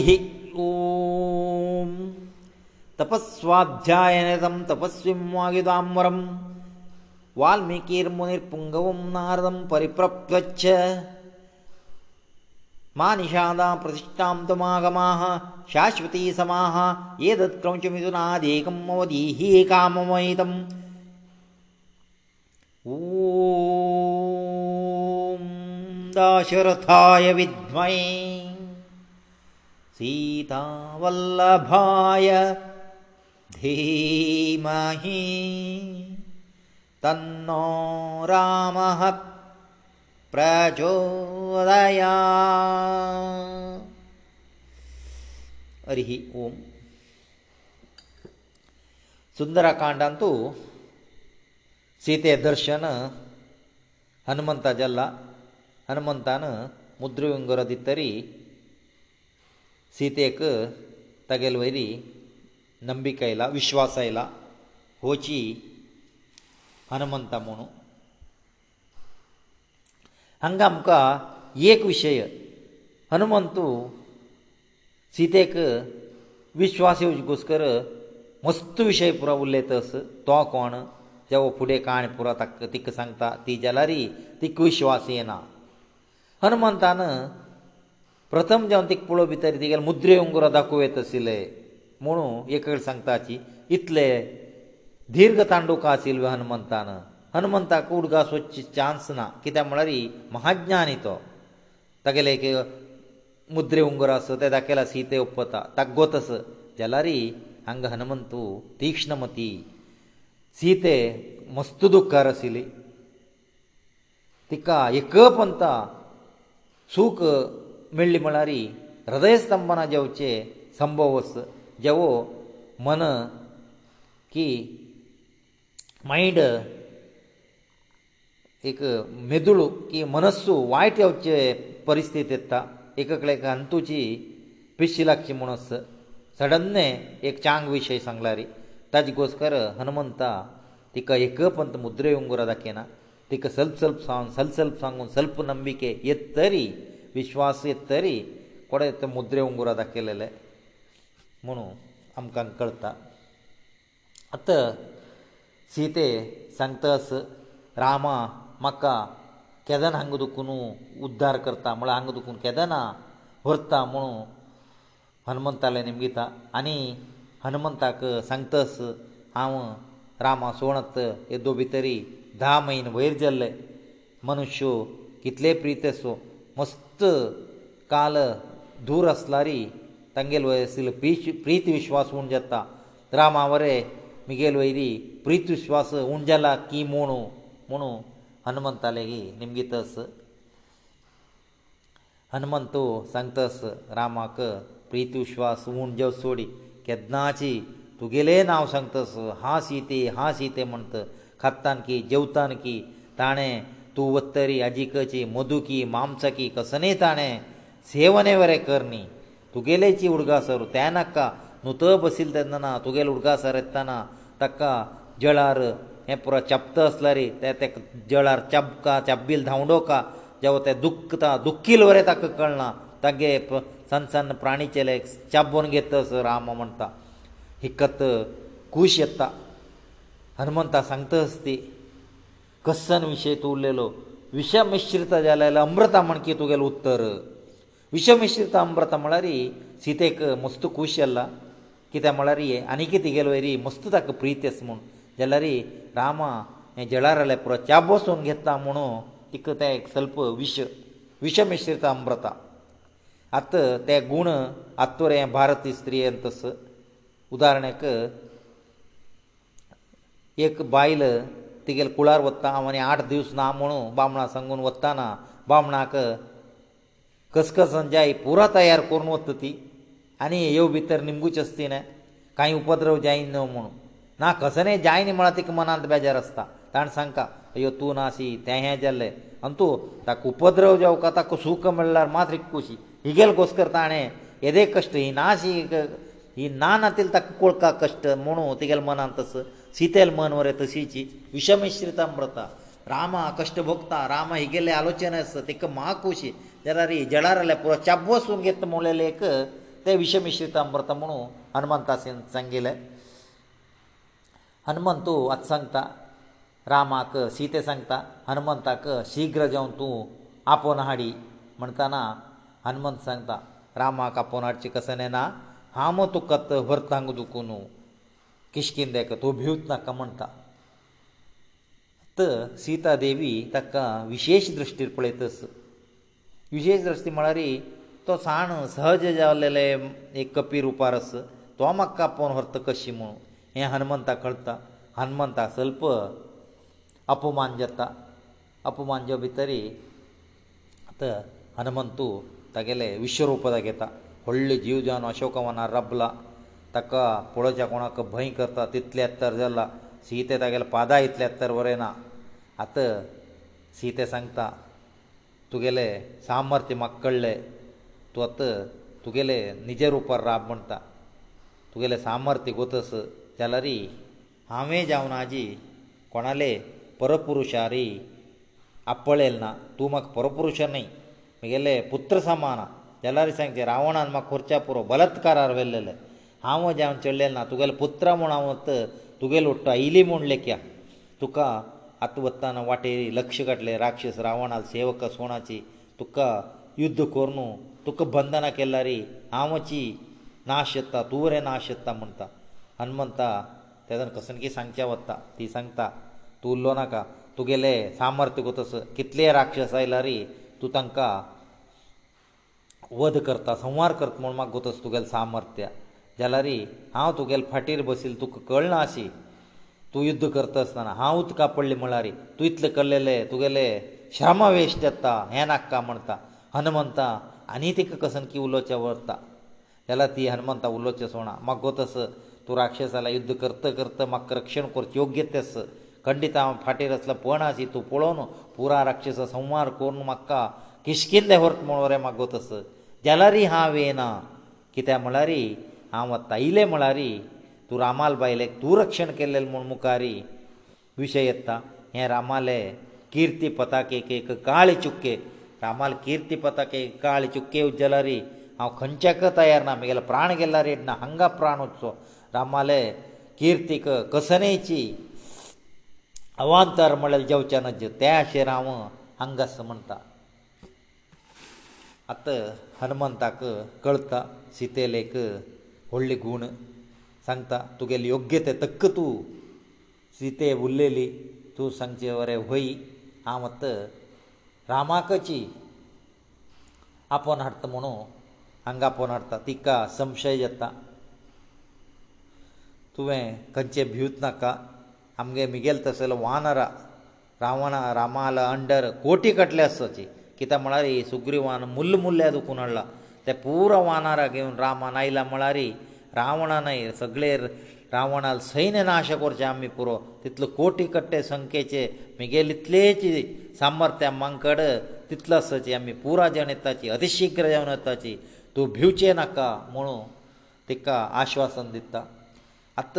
हरिः ॐ तपःस्वाध्यायनिदं तपस्विं वागिदाम्बरं वाल्मीकिर्मुनिर्पुङ्गवं नारदं परिप्रप्तच्च मा निषादा प्रतिष्ठां तुमागमाः शाश्वती समाः एतत्क्रौञ्चमिथुनादेकम् अवधीः काममयितम् ॐ दाशरथाय विद्मै सीतावल्लभाय धीमहि तन्नो रामः प्रचोदया हरिः ओम् ಸುಂದರಕಾಂಡಂತೂ ಸೀತೆಯ ದರ್ಶನ ಹನುಮಂತ ಜಲ್ಲ ಹನುಮಂತನ ಮುದ್ರೆ ಉಂಗುರದಿತ್ತರಿ ಸೀತೆಕ ತಗೆಲ್ ವೈರಿ ನಂಬಿಕೈಲ ವಿಶ್ವಾಸೈಲ ಹೋಚಿ ಹನುಮಂತ ಮನು ಹಂಗ ಅಮ್ಕ ಏಕ ವಿಷಯ ಹನುಮಂತು ಸೀತೆಕ ವಿಶ್ವಾಸ ಯೋಜಿಗೋಸ್ಕರ ಮಸ್ತು ವಿಷಯ ಪುರ ಉಲ್ಲೇತಸ ತೊ ಕೋಣ ಜವ ಪುಡೆ ಕಾಣಿ ಪುರ ತಕ್ಕ ತಿಕ್ಕ ಸಂಗ್ತ ತಿ ಜಲರಿ ತಿಕ್ಕ ವಿಶ್ವಾಸಿಯನ ಹನುಮಂತನ प्रथम जावन तिका पळोवप भितर तिगेले मुद्रे उंगरां दाखोव येत आशिल्ले म्हणू एक कडेन सांगताची इतले दीर्घ तांडुकां आशिल्ले हनुमंतान हनुमंताक उडगास वचची चान्स ना कित्याक म्हळ्यार ही महाज्ञानी तो तागेले एक मुद्रे उंगर आस ते दाखयला सीते उपता ताका गोत आस जाल्यार हांगा हनुमंतू तीक्ष्णमती सीते मस्त दुख्खार आशिल्ली तिका एक पंता सूख मेळ्ळी म्हळ्यार हृदय स्तंभना जेवचे संभव जेवो मन की मायंड एक मेदुळू की मनस्सू वायट येवचे परिस्थिती येता एकेकडेक अंतुची पिशी लागची म्हणस सडन्ने एक चांग विशय सांगल्यार ताजे गोस्कर हनुमंता तिका एक पंत मुद्रे उंगुरा दाखयना तिका सल्प सल्प सांग सल्प सल्प सांगून सल्प नंबिके येत तरी विश्वास तरी कोडे ते मुद्रे उंगुरा दाखयलेले म्हणून आमकां कळटा आतां सीते सांगतास रामा म्हाका केदन हांगा दुखून उद्धार करता म्हळ्यार हांगा दुखून केदना व्हरता म्हणून हनुमंताले निमगिता आनी हनुमंताक सांगतास हांव रामा सुवणत येदो भितरी धा म्हयने वयर जाल्ले मनुश्यो कितले प्रीत आसूं मस्त काल दूर आसलारी तांगेल वय आसलेलो प्रिश प्रीत विश्वास उण जाता रामा वरें मुगेल वयरी प्रीत विश्वास उण जाला की म्हूण म्हुणू हनुमंतालेगी निमगीतस हनुमंतू सांगतस रामाक प्रीत विश्वास उण जेव सोडी केदनाची तुगेले नांव सांगतस हा सीते हा सीते म्हणत खत्तान की जेवतान की ताणें तूं वत्तरी आजीकची मधुकी मामसकी कसने ताणें सेवने वरें कर न्ही तुगेलेची उडगासर तें नाका न्हू तो बसील तेन्ना तुगेले उडगासर येताना ताका जळार हें पुरो चपत आसलें रे ते तेका जळार चपका चपबील धांवडो का जेवा तें दुखता दुख्खील वरें ताका कळना तागे सन सन प्राणीचेले चाबोन घेता सर राम म्हणटा हिकत कूश येता हनुमंता सांगता आसती कसन विशय तूं उरलेलो विशमिश्रित जालेलो अमृता म्हण की तुगेलें उत्तर विशमिश्रित अमृत म्हळ्यार सीतेक मस्त खूश जाला कित्याक म्हळ्यार आनी कितें गेलो रे मस्त ताका प्रीत आसा म्हूण जाल्यार रामा हें जळार आलें पुरो च्या बसोवन घेता म्हणून एक तें एक सल्प विश विशमिश्रित अमृता आत ते गूण आत्तोर हें भारत स्त्री हें तस उदाहरणाक एक बायल तिगेल कुळार वत्ता हांव आनी आठ दीस ना म्हणू बामणा सांगून वत्ताना बामणाक कसकसन जाय पुरो तयार करून वता ती आनी येव भितर निंबूच आसती न्हय कांय उपद्रव जायन म्हूण ना कसनय जायन म्हळ्यार तिका मनांत बेजार आसता ताणें सांगता अयो तूं नाशी तें हें जाल्लें आनी तूं ताका उपद्रव जावका ताका सूख म्हणल्यार मात खुशी हिगेल घोस कर ताणें येदे कश्ट ही नाशी ही ना ना तिल ताका कोळका कश्ट म्हुणू तिगेल मनांत तसो ಸೀತೆಲ್ ಮನವರೆ ತಸೀಚಿ ವಿಷಮಿಶ್ರಿತ ಅಮೃತ ರಾಮ ಕಷ್ಟ ಭಕ್ತ ರಾಮ ಹೀಗೆಲ್ಲ ಆಲೋಚನೆ ಅಸ ತಿಕ್ಕ ಮಾಕುಶಿ ಜರಾರಿ ಜಡಾರಲ್ಲ ಪುರ ಚಬ್ಬಸೂನ್ ಗೆತ್ತ ಮೂಲೆಲೇಕ ತೆ ವಿಷಮಿಶ್ರಿತ ಅಮೃತ ಮನು ಹನುಮಂತ ಸಿನ್ ಸಂಗಿಲೆ ಹನುಮಂತು ಅತ್ಸಂಗ್ತ ರಾಮಕ ಸೀತೆ ಸಂಗ್ತ ಹನುಮಂತಕ ಶೀಘ್ರ ಜಾವನ್ ತೂ ಆಪೋನ ಹಾಡಿ ಮಣತಾನ ಹನುಮಂತ ಸಂಗ್ತ ರಾಮಕ ಆಪೋನ ಹಾಡಿ ಕಸನೆನಾ ಹಾಮ ತುಕತ್ ಹೊರತಂಗ ದುಕುನು किश्किंदेक तो भिवत नाका म्हणटा सीता देवी ताका विशेश दृश्टीर पळयतस विशेश दृश्टी म्हळ्यार तो साण सहज जाल्लेले एक कपी रुपार आस तो म्हाका आपोवन व्हरत कशी म्हूण हें हनुमंताक कळटा हनुमंताक सल्प अपमान जाता अपमान जे भितर हनुमंतू तागेले विश्वरूप दाखयता व्हडले जीव जावन अशोकवनार रबला ताका पळोवच्या कोणाक भंय करता तितले एत्तर जाला सीते तागेले पादां इतले एत्तर बरें ना आतां सीते सांगता तुगेले सामर्थ्य म्हाका कळ्ळें तूं आतां तुगेले निजे रुपार राब म्हणटा तुगेले सामर्थ्य गोतस जाल्यारी हांवें जावन आजी कोणाले परपुरुशारी आपळेल ना तूं म्हाका परपुरुश न्हय म्हगेले पुत्र समान जाल्यार सांगचे रावणान म्हाका खुर्च्या पुरो बलत्कारार व्हेल्लेले हांव अजें हांव चडलें ना तुगेलो पुत्र म्हूण हांव वत तुगेलो ओडटो आयली म्हूण लेख्या तुका आतां वत्ताना वाटेर लक्ष काडलें राक्षस रावणाल सेवक सोणाची तुका युध्द करून तुका बंदना केल्या रे हांवची नाश येता तूं रे नाश येता म्हणटा हनुमंता तेदान कसनकी सांगच्या वत्ता ती सांगता तूं उरलो नाका तुगेले सामर्थ्य कोतस कितले राक्षस आयला रे तूं तांकां वध करता संवार करता म्हूण म्हाका कोतस तुगेलें सामर्थ्या जाल्यारी हांव तुगेले फाटीर बसिल्लो तुका कळना अशी तूं युध्द करता आसतना हांव उदका पडलें म्हळ्यार तूं इतलें कळलेलें तुगेले श्रम वेश्ट येता हें नाका म्हणटा हनुमंता आनी तिका कसनकी उलोवचें व्हरता जाल्यार ती हनुमंता उलोवचें सोडा म्हाका तस तूं राक्षस जाल्यार युध्द करता करता म्हाका रक्षण करचें योग्य तस खंडीत हांव फाटीर आसलो पळणाशी तूं पळोवन पुरा राक्षस संवार करून म्हाका किशकिल्लें व्हरता म्हणून रे म्हाका तस जाल्यारय हांव येना कित्याक म्हळ्यारी हांव वता इले म्हळ्यार तूं रामाल बायलेक तूं रक्षण केल्लें म्हूण मुखारी विशय येता हें रामाले किर्ती पताकेक एक काळे चुक्के रामाल किर्ती पताकेक काळे चुक्के उज्जलारे हांव खंयच्याक तयार ना म्हगेलो प्राण गेल्लो रेट ना हांगा प्राण उत्सव रामाले किर्तीक कसनेची अवांतर म्हळ्यार जेवचें न्हय त्या शेर हांव हांगास म्हणटा आतां हनुमंताक कळता सितेलेक व्हडले गूण सांगता तुगेले योग्य ते तक्क तूं सीते उरलेली तूं सांगचे वरें व्हय हांव मत रामाकची आपोवन हाडटा म्हणू हांगा आपोवन हाडटा तिका संशय येता तुवें खंयचे भिवत नाका आमगे मिगेल तसले वानरा रावणा रामाला अंडर कोटी कटल्या आसाची कित्याक म्हळ्यार ही सुग्रीवान मुल्ल मुल्ल्या दुखून हाडला ते पुरो वानराक येवन रामान आयला म्हळ्यार रावणानय सगळे रावणाल सैन्य नाश करचे आमी पुरो तितलो कोटी कट्टे संख्येचे मुगेले इतलेच सामर्थ्य आमकडे तितलोसाची आमी पुराय जावन येताची अतिशिग्र जावन येताची तूं भिवचें नाका म्हणून तिका आश्वासन दिता आत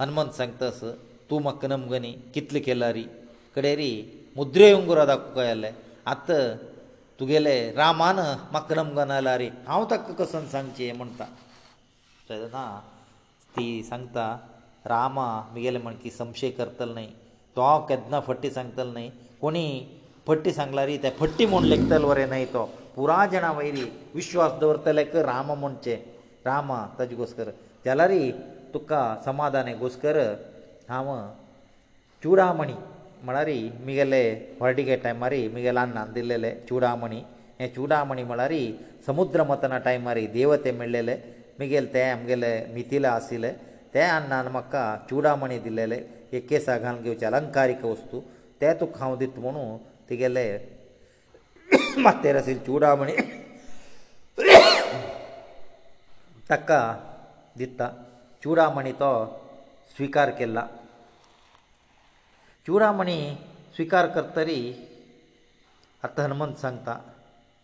हनुमंत सांगतास तूं म्हाका नमगनी कितले केला री कडेरी मुद्रे उंगुरा दाखोवपाक येले आतां तुगेले रामान म्हाका रमगन आला रे हांव ताका कसोन सांगचें म्हणटा तेदना ती सांगता रामा म्हगेले म्हण की संशय करतलो न्हय तो हांव केदना फट्टी सांगतलो न्हय कोणी फट्टी सांगला रे ते फट्टी म्हूण लेखतलो वरे न्हय तो पुराय जाणां वयरी विश्वास दवरतले क राम म्हणचे रामा ताजे घोस्कर जाला रे तुका समाधान घोस्कर हांव चुडामणी ಮಳರಿ ಮಿಗಲೆ ಹೊರಡಿಗಟೆ ಮರಿ ಮಿಗಲನ ನಂದಿಲ್ಲೆ ಚುಡಾಮಣಿ ಈ ಚುಡಾಮಣಿ ಮಳರಿ ಸಮುದ್ರಮತನ ಟೈಮರಿ ದೇವತೆ ಮಳ್ಳೆಲೆ ಮಿಗelte ಅಮಗೆಲೆ ನೀತಿಲ ಆಸિલે ತೇ ಅಣ್ಣನ ಮಕ್ಕ ಚುಡಾಮಣಿ ದಿಲ್ಲೆ ಏಕೆ ಸಾಹಾನ್ गिवಚ ಅಲಂಕಾರಿಕ ವಸ್ತು ತೇತು ಖಾವ್ದಿತ್ತು ಮನೋ ತಿಗೆಲೆ ಮತ್ತೆ ರಸಿ ಚುಡಾಮಣಿ ತಕ್ಕ ದಿತ್ತ ಚುಡಾಮಣಿ ತೋ ಸ್ವೀಕಾರ ಕೆಲ್ಲ चुडामणी स्विकार करतरी आतां हनुमंत सांगता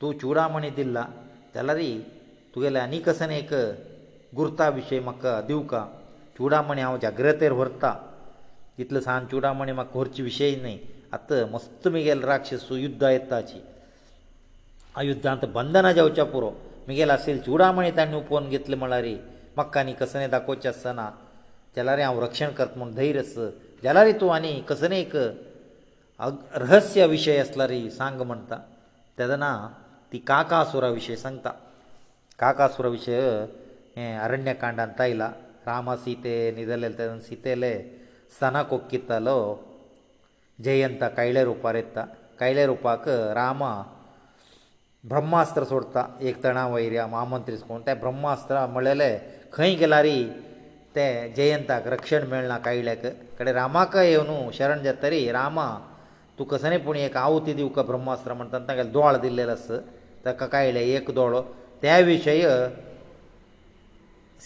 तूं चुडामणी दिला जाल्यार तुगेले आनी कसन एक गुर्ता विशय म्हाका दिवं का चुडामणी हांव जाग्रतेर व्हरता इतलें सांग चुडामणी म्हाका व्हरचे विशय न्ही आतां मस्त मिगेल राक्षस युद्धां येताची अयुद्धांत बंधनां जावच्या पुरो मिगेल आशिल्ली चुडामणी ताणें उपोवन घेतली म्हळ्यार म्हाका आनी कसलें दाखोवचें आसना जाल्यार हांव रक्षण करता म्हूण धैर्य आसा ಯಲರಿತು ಆನಿ ಕಸನೇಕ ರಹಸ್ಯ ವಿಷಯ アス ಲರಿ सांग म्हणता ತದನ ತಿ ಕಾಕಾಸುರ ವಿಷಯ ಸಂತ ಕಾಕಾಸುರ ವಿಷಯ ಅರಣ್ಯಕಾಂಡ ಅಂತ ಇಲ್ಲ ರಾಮ สี ತೆ ನಿದಲೆ ಅಂತ ಸಿತೆಲೆ सनाಕೊಕ್ಕಿತ್ತಲೋ ಜಯ ಅಂತ ಕೈಲೇರೂಪರೆತ್ತ ಕೈಲೇರೂಪಾಕ ರಾಮ ಬ್ರಹ್ಮಾಸ್ತ್ರ सोडता एक तणा ವೈರ್ಯ महामंत्री कोणते ब्रह्मास्त्र मळेले काही गेलारी ते जयंताक रक्षण मेळना काळ्याक कडेन रामाक येवन शरण जातरी रामा तूं कसनी पूण एक आवती दिवं का ब्रह्मास्त्र म्हणटा तांकां दोळ दिल्लेलो आस ताका काळ्ळें एक दोळो त्या विशय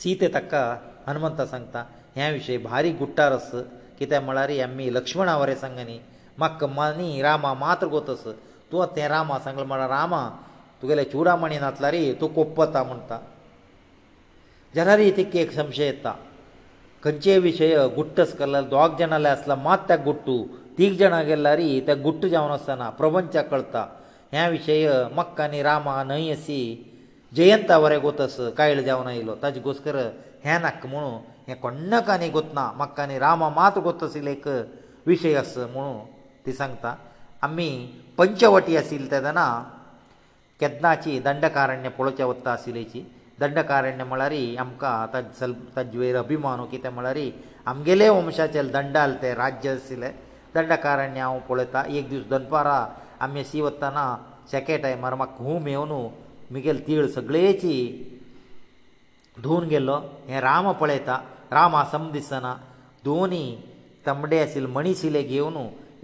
सीते ताका हनुमंता सांगता हे विशय भारी गुट्टार आस कित्याक म्हळ्यार आमी लक्ष्मणावरे सांग न्ही म्हाका मनी रामा मात्र गोत आस तूं तें रामा सांगलें म्हळ्यार रामा तुगेले चुडामणी नातला रे तूं कोप्पता म्हणटा जाल्यार ती एक संशय येता खंयचेय विशय गुट्ट आसलेलो दोग जाणां आसला मात त्या गुट्टू तीग जाणां गेल्यार त्या गुट्ट जावन आसना प्रपंचाक कळटा हे विशय मक्क आनी रामा न्हय असी जयंता वरें गोतस कायल जावन आयलो ताजे घोसकर हे नाक म्हणू हे कोणाक आनी गोतना मक्क आनी रामा मात गोत आशिल्ले एक विशय आस म्हणू ती सांगता आमी पंचवटी आशिल्ले तेदना केदनाची दंडकारण्य पळोवचें वता आशिल्लेची दंडकारण्य म्हळ्यार आमकां ताजे वयर अभिमानू कितें म्हळ्यार आमगेले वंशाचे दंडाल ते राज्य आशिल्ले दंडकारण्य हांव पळयतां एक दीस दनपारां आमी शी वताना सेके टायमार म्हाका हूम येवन म्हगेल तीळ सगळेची धुवन गेल्लो हे राम पळयता राम आसम दिसना दोनी तांबडे आशिल्ले मणिशिले घेवन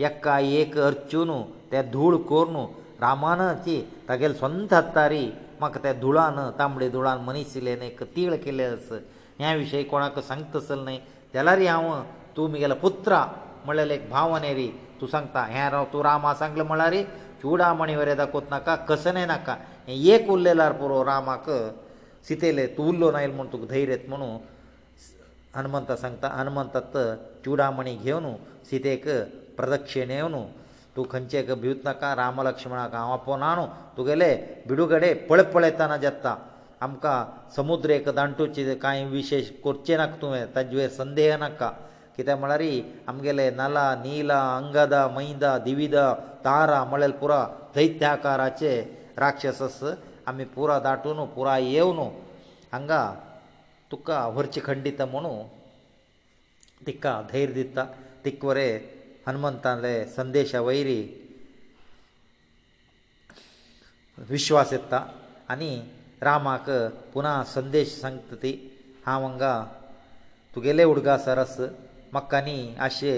एका एक अर्चून ते धूळ कोरून रामानची तागेले स्वंत हत्तारी म्हाका त्या धुळान तांबडे धुळान मनीस येयलें न्हय तीळ केले आस ह्या विशयी कोणाक सांगत आसल न्हय जाल्यार हांव तूं म्हगेलो पुत्रा म्हणलेलो एक भाव न्हय रे तूं सांगता हें राव तूं रामा सांगलें म्हळ्यार रे चुडामणी वरें दाखोवंक नाका कसनय नाका हें एक उरलेलां पुरो रामाक सितेले तूं उरलो नायल म्हूण तुका धैर्य येत म्हणू हनुमंता सांगता हनुमंतात चुडामणी घेवन सितेक प्रदक्षिणा येवन तूं खंयचे भिवत नाका राम लक्ष्मणाक हांव आपोवन आणू तुगेले बिडूगडे पळय पळयताना जेत्ता आमकां समुद्र एक दांटूची कांय विशेश करचें नाका तुवें ताजेर संदेह नाका कित्याक म्हळ्यार आमगेले नला नीला अंगदा मैदा दिविदा तारा म्हळ्यार पुरो दैत्याकाराचे राक्षस आमी पुरो दाटून पुराय येवन हांगा तुका व्हरचें खंडिता म्हणू तिका धैर्य दिता तिक वरें हनुमंताले संदेशा वयरी विश्वास येता आनी रामाक पुना संदेश सांगता ती हांव हांगा तुगेले उडगा सरस म्हाका न्ही आशे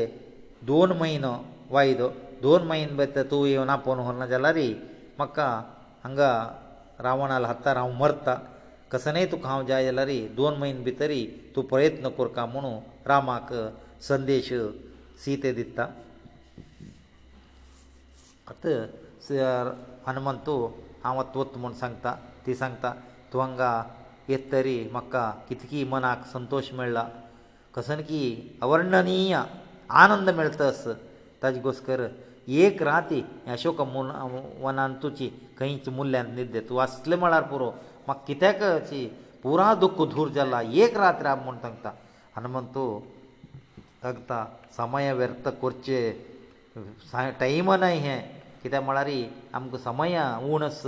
दोन म्हयनो वायदो दोन म्हयने भितर तूं येवन आपोवन व्हरना जाल्यार म्हाका हांगा रावणाल हातार हांव मरता कसनय तुका हांव जाय जाल्यार दोन म्हयने भितरी तूं प्रयत्न कोर का म्हुणू रामाक संदेश ಸೀತೆ ದಿತ್ತ ಅತ ಹನುಮಂತು ಆವ ತೋತ್ ಮನ್ ಸಂಗತ ತಿ ಸಂಗತ ತುವಂಗ ಎತ್ತರಿ ಮಕ್ಕ ಕಿತಕಿ ಮನಕ ಸಂತೋಷ ಮೇಳ್ಳ ಕಸನಕಿ ಅವರ್ಣನೀಯ ಆನಂದ ಮೇಳ್ತಸ ತಜ ಗೋಸ್ಕರ ಏಕ ರಾತಿ ಅಶೋಕ ಮನ ವನಂತುಚಿ ಕೈಂಚ ಮೂಲ್ಯಂ ನಿದ್ದೆ ತು ಅಸ್ಲೆ ಮಳಾರ್ ಪುರೋ ಮಕ್ಕ ಕಿತಕಚಿ ಪೂರಾ ದುಃಖ ದೂರ ಜಲ್ಲ ಏಕ ರಾತ್ರಿ ಆ ಮನ್ ತಂಗತ ಹನುಮಂತು सांगता समय व्यर्थ करचे टायम न्हय हें कित्याक म्हळ्यार आमकां समय उण आस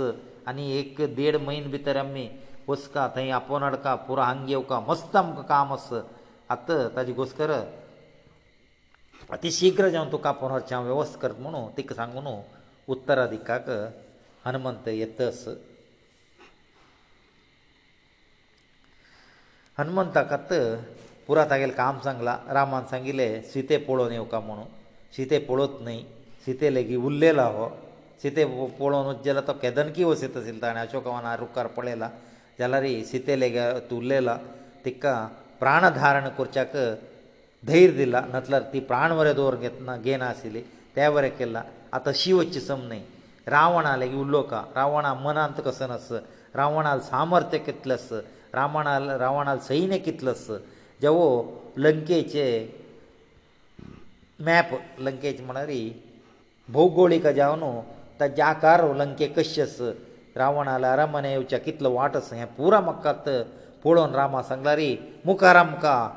आनी एक देड म्हयन भितर आमी बसका थंय आपोवन हाडका पुरो हांग येवका मस्त आमकां काम आस आतां ताजे घोस्कर अतिशिघ्र जावन तुका आपोवन हरचें हांव वेवस्था करता म्हणू तिका सांगू न्हू उत्तराधिकाक हनुमंत येतस हनुमंताक आतां पुरा तागेलें काम सांगलां रामान सांगिल्लें सीते पळोवन येवका म्हणून सीते पळोवत न्हय सीते लेगीत उरलेलो हो सीते पळोवन वच जाल्यार तो केदनकी वसयत आशिल्लो ताणें अशोकवना रुखार पळयला जाल्यार सीते लेगी उरलेला तिका प्राण धारण करच्याक धैर्य दिला नातल्यार ती प्राण बरें दवर घेतना घेनाशिल्ली तें बरें केलां आतां शी वच्ची सम न्हय रावणा लेगीत उलोवका रावणा मनांत कसो नास रावणाल सामर्थ्य कितलें आस रावणाल रावणाल सैन्य कितलें आस जवो लंकेचे मॅप लंकेचे म्हणरे भौगोळीक जावन ताजे आकार लंके कशस रावणाला रमण येवच्या कितलो वाट आसा हें पुरा म्हाका पळोवन रामा सांगला रे मुखार आमकां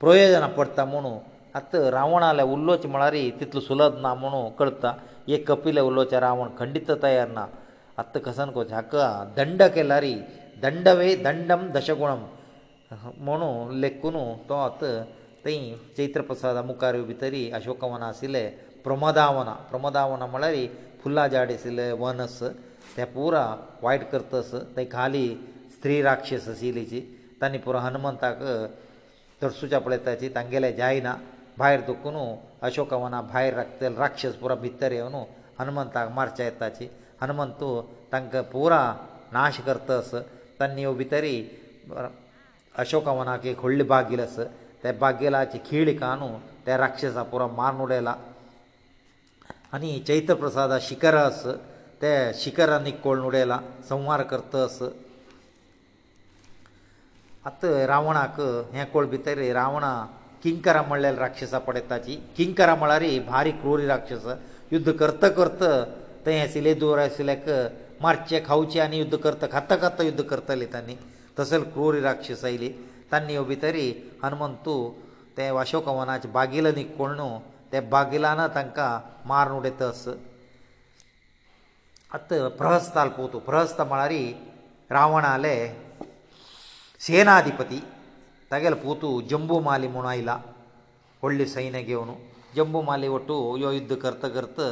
प्रयोजनां पडटा म्हणू आतां रावणाले उल्लोचें म्हळ्यार तितलो सुलभ ना म्हणू कळटा हे कपिले उल्लोचें रावण खंडीत तयार ना आतां कसन कोच हाका दंड केला रे दंड वे दंडम दशगुणम म्हणून लेखून तो आतां थंय चैत्र प्रसादा मुखार भितरी अशोकवनां आशिल्लें प्रमदावनां प्रमदावनां म्हळ्यार फुलां झाड आशिल्लें वनस तें पुरा वायट करतस थंय खाली स्त्री राक्षस आशिल्लीची तांणी पुरो हनुमंताक तरसुच्या पळयताची तांगेलें जायना भायर दुखून अशोकवनां भायर राखतल राक्षस पुरो भितर येवन हनुमंताक मारच्या येताची हनुमंत तांकां पुरा नाश करतस तांणी ह्यो भितरी ಅಶೋಕವನಕ್ಕೆ ಕೊಳ್ಳಿ ಬಾಗಿಲಸ ತೆ ಬಾಗಿಲಾಚಿ ಕೀಳಿ ಕಾನು ತೆ ರಾಕ್ಷಸ ಪುರ ಮಾರ್ನುಡೆಲ ಅನಿ ಚೈತ್ರಪ್ರಸಾದ ಶಿಖರಸ ತೆ ಶಿಖರ ನಿಕ್ಕೊಳ್ನುಡೆಲ ಸಂಹಾರ ಕರ್ತಸ ಅತ್ತ ರಾವಣಕ ಹೆ ಕೊಳ್ ಬಿತರಿ ರಾವಣ ಕಿಂಕರ ಮಳ್ಳೆಲ ರಾಕ್ಷಸ ಪಡೆತಾಚಿ ಕಿಂಕರ ಮಳರಿ ಭಾರಿ ಕ್ರೂರಿ ರಾಕ್ಷಸ ಯುದ್ಧ ಕರ್ತ ಕರ್ತ ತೆ ಸಿಲೇ ದೂರ ಸಿಲೇಕ ಮಾರ್ಚೆ ಖೌಚೆ ಅನಿ ಯುದ್ಧ ಕರ್ತ ಖತ್ತ ಖತ್ತ ಯುದ್ಧ ಕರ್ತಲಿ ತನಿ तसले क्रूर राक्षस आयली तांणी येवं भितरी हनुमंतू ते अशोकवनाचे बागील निकोण न्हू ते बागिलान तांकां मारून उडयतस आत प्रहस्ताल पोवतू प्रहस्त म्हळ्यार रावणाले सेनाधिपती तागेलो पोतू जंबू माली म्हूण आयला व्हडली सैन्य घेवन जंबू माली वटू यो युध्द करता करता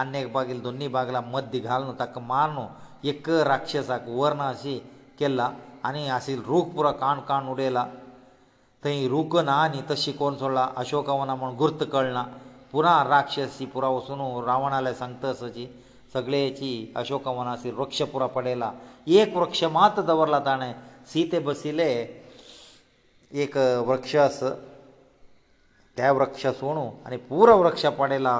अन्येक बागील दोनी बागला मद्दी घालून ताका मारून एक राक्षसाक वर्ण अशी केला आनी आसली रूख पुरो काण काण उडयला थंय रूख ना न्ही तशी कोण सोडला अशोक वना म्हूण गुर्त कळना पुना राक्षसी पुरो वचून रावणालय सांगतसची सगळेची अशोक वनासी वृक्ष पुरो पडयला एक वृक्ष मात दवरला ताणें सीते बसिले एक वृक्ष आस त्या वृक्ष सोणू आनी पुरो वृक्ष पडयला